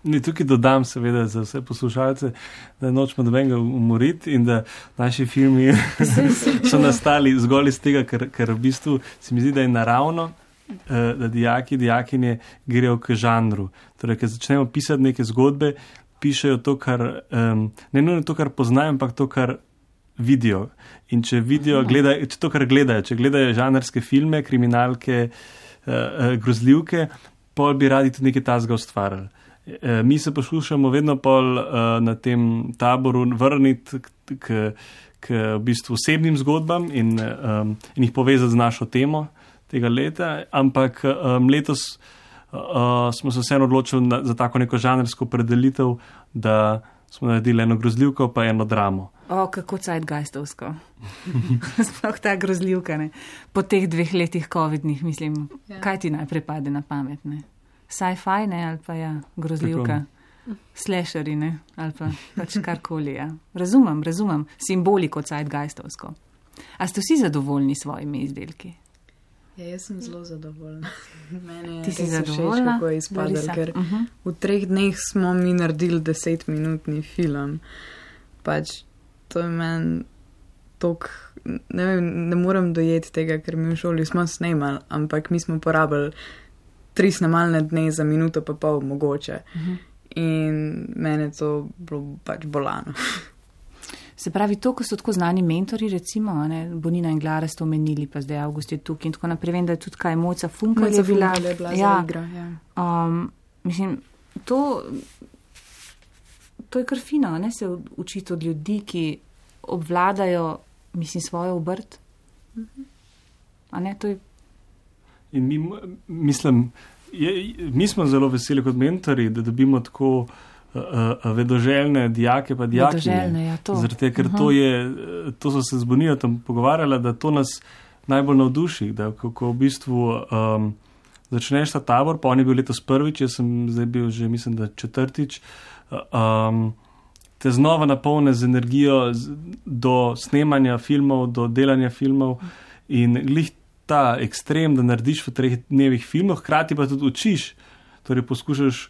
Ne, tukaj dodam, seveda, za vse poslušalce, da nočemo nobenega umoriti in da naši filmi so nastali zgolj iz tega, ker, ker v bistvu se mi zdi, da je naravno, eh, da dijaki, dijakinje grejo k žanru. Torej, ker začnemo pisati neke zgodbe, pišejo to, kar um, ne nujno to, kar poznajo, ampak to, kar vidijo. In če vidijo, gledajo, če to, kar gledajo, če gledajo žanrske filme, kriminalke, uh, uh, grozljivke, pol bi radi tudi nekaj tasga ustvarjali. Eh, Mi se poslušamo vedno pol na tem taboru vrniti k, k, k v bistvu osebnim zgodbam in, in jih povezati z našo temo tega leta, ampak letos uh, smo se vseeno odločili na, za tako neko žanrsko predelitev, da smo naredili eno grozljivko, pa eno dramo. O, kako cajtgeistovsko. Sploh ta grozljivka, ne. Po teh dveh letih COVID-nih, mislim, Ja. kaj ti najprej pade na pamet, ne. Sci-fi, ne, ali pa ja, grozljivka. Slasheri, ne, ali pa pač karkoli, ja. Razumem, razumem, simboliko cajtgeistovsko. A ste vsi zadovoljni s svojimi izdelki? Ja, jaz sem zelo zadovoljna. Meni Ti si zadovoljna? kako je izpadlo, Larisa? ker Uh -huh. v treh dneh smo mi naredili desetminutni film. Pač to je meni tok. Ne, vem, ne morem dojeti tega, ker mi v šoli smo snemali, ampak mi smo porabili tri snemalne dni za minuto, pa pol mogoče. Uh -huh. In meni je to bilo pač bolano. Se pravi, to, ko so tako znani mentori, recimo, a ne, Bonina in Glara ste omenili, pa zdaj August je tukaj in tako naprej, vem, da je tudi kaj Moca Funka je bila. Funkel je bila ja, za igra. Ja. Um, mislim, to, to je kar fino, a ne se učiti od ljudi, ki obvladajo, mislim, svojo obrt. A ne, to je. In mi, mislim, je, mi smo zelo veseli kot mentori, da dobimo tako uh, uh, vedoželjne dijake, pa dijake. Vedoželjne, ja, to. Tega, ker Aha. to je, to so se z Bonijo tam pogovarjala, da to nas najbolj navduši, da ko, ko v bistvu um, začneš ta tabor, pa on je bil letos prvič, jaz sem zdaj bil že, mislim, da četrtič. uh, Um, te znova napolne z energijo z, do snemanja filmov, do delanja filmov in glih ta ekstrem, da narediš v treh dnevih filmov, hkrati pa tudi učiš, torej poskušaš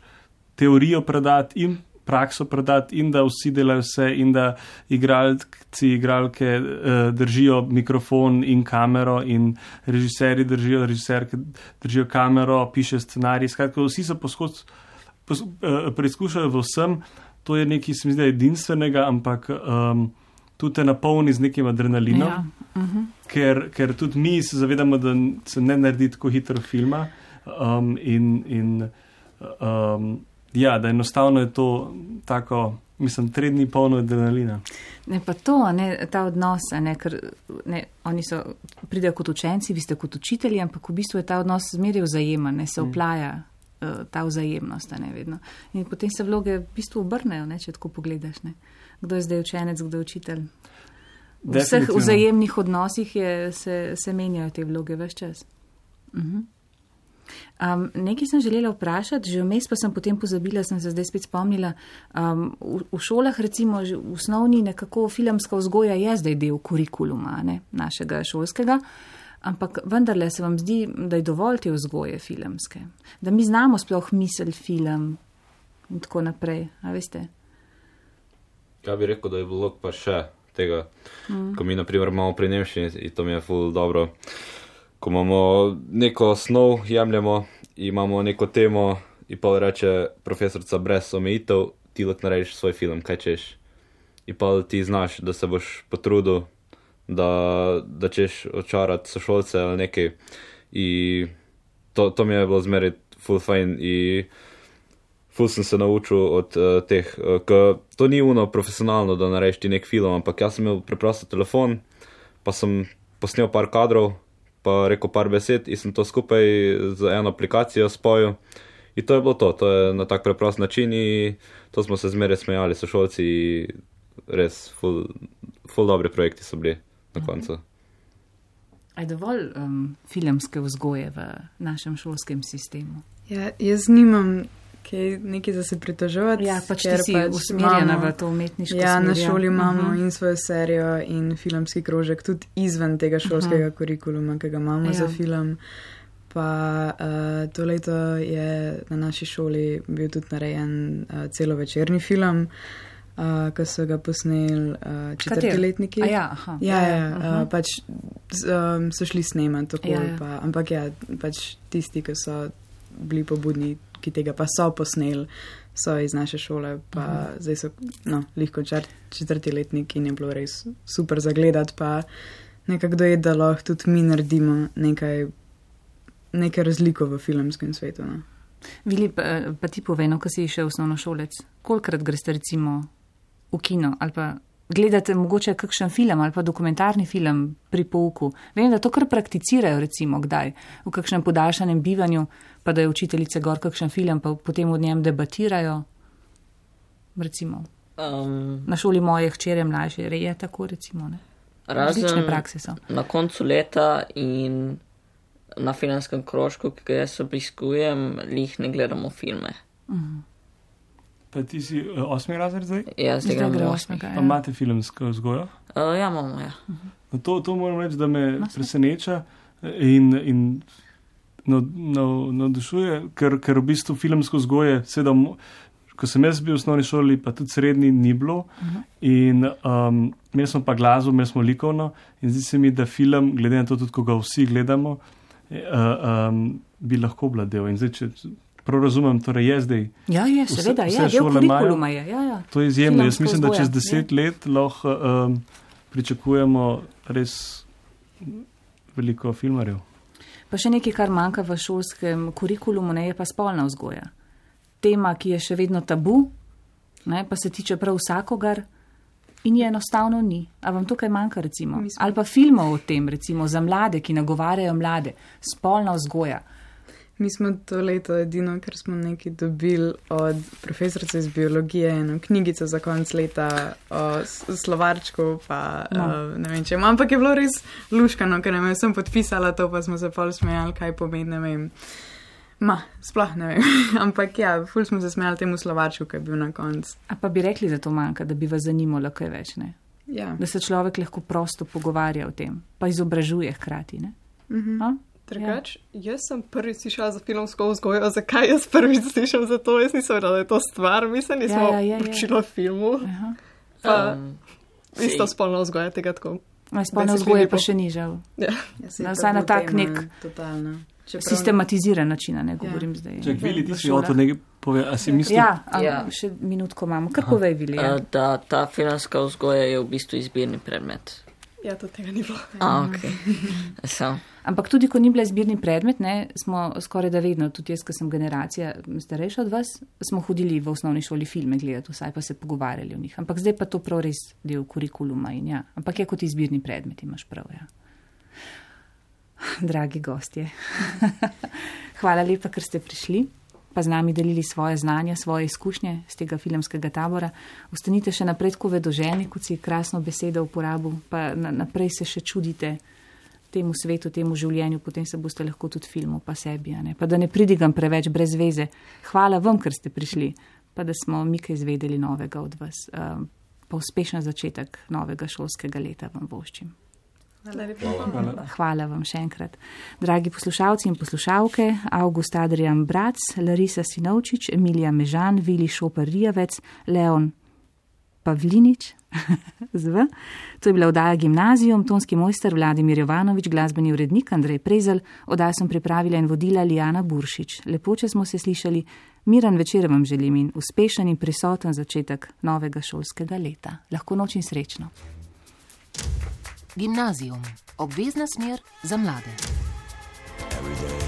teorijo predati in prakso predati in da vsi delajo vse in da igralci, igralke eh, držijo mikrofon in kamero in režiserji držijo, režiserke držijo kamero, piše scenarij, skratka vsi so poskus, pos, eh, preizkušajo v vsem, to je nekaj, se mi zdi, edinstvenega, ampak um, tudi te napolni z nekim adrenalinom, Ja. Mhm. ker, ker tudi mi se zavedamo, da se ne naredi tako hitro filma um, in, in um, ja, da enostavno je to tako, mislim, tri dni polno adrenalina. Ne, pa to, a ne, ta odnos, ne, ker ne, oni so, pridejo kot učenci, vi ste kot učitelji, ampak v bistvu je ta odnos zmeraj vzajemen, ne, se uplaja uh, ta vzajemnost, ne vedno. In potem se vloge v bistvu obrnejo, ne, če tako pogledaš, ne. Kdo je zdaj učenec, kdo je učitelj. V vseh vzajemnih odnosih je, se, se menjajo te vloge vse čas. Mhm. Um, nekaj sem želela vprašati, že vmes pa sem potem pozabila, sem se zdaj spet spomnila. Um, v, v šolah, recimo, že v osnovni nekako filmska vzgoja je zdaj del kurikuluma ne, našega šolskega, ampak vendarle se vam zdi, da je dovolj te vzgoje filmske, da mi znamo sploh misel film in tako naprej, a veste. Ja bi rekel, da je bilo pa še tega, mm. ko mi naprimer imamo pri Nemščini in to mi je ful dobro. Ko imamo neko snov, jemljemo, imamo neko temo in pa reče profesorica brez omejitev, ti lahko narediš svoj film, kaj češ. In pa ti znaš, da se boš potrudil, da, da češ očarati sošolce ali nekaj. In to, to mi je bilo zmeraj full fajn. In ful sem se naučil od uh, teh, uh, ker to ni uno profesionalno, da narediš ti nek film, ampak jaz sem imel preprosto telefon, pa sem posnel par kadrov, pa rekel par besed in sem to skupaj z eno aplikacijo spojil. In to je bilo to, to je na tak preprost način in to smo se zmeraj smejali, sošolci, res ful, ful dobri projekti so bili na koncu. A je dovolj um, filmske vzgoje v našem šolskem sistemu? Ja, jaz nimam kaj nekaj za se pritoževati. Ja, pač ker si usmerjena imamo- v to umetniško Ja, na smer, ja. šoli imamo Mhm. in svojo serijo in filmski krožek, tudi izven tega šolskega kurikuluma, ki ga imamo Ja. za film. Pa uh, to leto je na naši šoli bil tudi narejen uh, celovečerni film, uh, ki so ga posneli uh, četrtiletniki. A ja, aha. Ja, ja, ja aha. uh, pač um, so šli snemati tako, Ja, ja, ja. ja. Pa, ampak ja, pač tisti, ki so bili pobudni, ki tega pa so posneli, so iz naše šole, pa -huh. zdaj so, no, lahko četrti letnik in je bilo res super zagledati, pa nekako dojeti, da lahko tudi mi naredimo nekaj, nekaj razliko v filmskem svetu. No. Vili, pa, pa ti povej, no, ko si še osnovnošolec, kolikrat greš recimo v kino ali pa gledate mogoče kakšen film ali pa dokumentarni film pri pouku. Vem, da to kar prakticirajo recimo kdaj, v kakšnem podaljšanem bivanju, pa da je učiteljice gor kakšen film, pa potem o njem debatirajo. Recimo, Um, na šoli moje hčere mlajše je tako recimo, ne? Različne prakse so. na koncu leta in na filmskem krožku, ki ga jaz obiskujem, jih ne gledamo filme. Pa ti si uh, osmi razred zdaj? Jaz Zdaj tega gre ne osmega, Pa ja. imate filmsko vzgojo? Uh, ja, imamo, ja. No, to, to moram reči, da me No, saj. preseneča in, in nav- nav- navdušuje, ker, ker v bistvu filmsko vzgoje, seveda, mo- ko sem jaz bil v osnovni šoli, pa tudi srednji, ni bilo. In um, imeli smo pa glasbo, imeli smo likovno, in zdi se mi, da film, glede na to, tudi ko ga vsi gledamo, eh, um, bi lahko vladel. In zdaj, če prav razumem, torej je zdaj. Ja, je, Vse- seveda, vse je, del šole imajo? je. Ja, ja. To je izjemno. Jaz mislim, da vzgoja, čez deset let lahko um, pričakujemo res veliko filmarjev. Pa še nekaj, kar manjka v šolskem kurikulumu, ne, je pa spolna vzgoja. Tema, ki je še vedno tabu, ne, pa se tiče prav vsakogar in je enostavno ni. A vam tukaj manjka, recimo? Mi smo- Ali pa filmov o tem, recimo za mlade, ki nagovarjajo mlade, spolna vzgoja. Mi smo to leto edino, kar smo nekaj dobili od profesorice iz biologije, eno knjigico za konc leta o slovarčku, pa No. uh, ne vem če. Ampak je bilo res luškano, ker nam je sem podpisala to, pa smo se pol smejali, kaj pomeni, ne vem. Ma, sploh ne vem. Ampak ja, ful smo se smejali temu slovaču, ki je bil na koncu. A pa bi rekli, da to manjka, da bi vas zanimalo kaj več, ne? Ja. da se človek lahko prosto pogovarja o tem, pa izobražuje hkrati. Ne? Mhm. A? Drugač, ja. jaz sem prvič slišala za filmsko vzgojo, zakaj jaz prvič slišam za to, jaz nisem vedela, da je to stvar, mislim, nismo Ja, ja, ja, ja. učili o filmu. Aha. Pa Um, isto spolno vzgoja tega tako. Ma, Spolne Deset vzgoje pa še ni žal. Ja. Ja, to vsaj na tak nek Totalno. Čeprav- Sistematiziran način, a ne govorim zdaj. Če Vili, ti si šolah. hotel nekaj povedati, a si mislil? Ja, a, Ja. še minutko imamo. Kar povej, Vili. Ja. da ta filmska vzgoja je v bistvu izbirni predmet. Ja, to tega ni bilo. A, ok. Sam. Ampak tudi, ko ni bila izbirni predmet, ne, smo skoraj da vedno, tudi jaz, ki sem generacija starejša od vas, smo hodili v osnovni šoli filme gledati, vsaj pa se pogovarjali o njih. Ampak zdaj pa to prav res del kurikuluma in ja. Ampak je kot izbirni predmet, imaš prav. Ja. Dragi gostje, hvala lepa, ker ste prišli. Pa z nami delili svoje znanja, svoje izkušnje z tega filmskega tabora. Ostanite še naprej tako vedoženi, kot si krasno besedo uporabil, pa na, naprej se še čudite temu svetu, temu življenju, potem se boste lahko tudi filmu, pa sebi. Ne? Pa da ne pridigam preveč brez veze. Hvala vam, ker ste prišli, pa da smo mi kaj izvedeli novega od vas. Um, pa uspešen začetek novega šolskega leta vam voščim. Hvala. Hvala vam še enkrat. Dragi poslušalci in poslušalke, August Adrian Brac, Larisa Sinovčič, Emilija Mežan, Vili Šoper Rijavec, Leon Pavlinič. Zv. To je bila oddaja gimnazijom, tonski mojster Vladimir Jovanovič, glasbeni urednik Andrej Prezel, oddajo sem pripravila in vodila Lijana Buršič. Lepo, če smo se slišali, miren večer vam želim in uspešen in prisoten začetek novega šolskega leta. Lahko noč in srečno. Gimnazijum, obvezna smer za mlade. Everyday.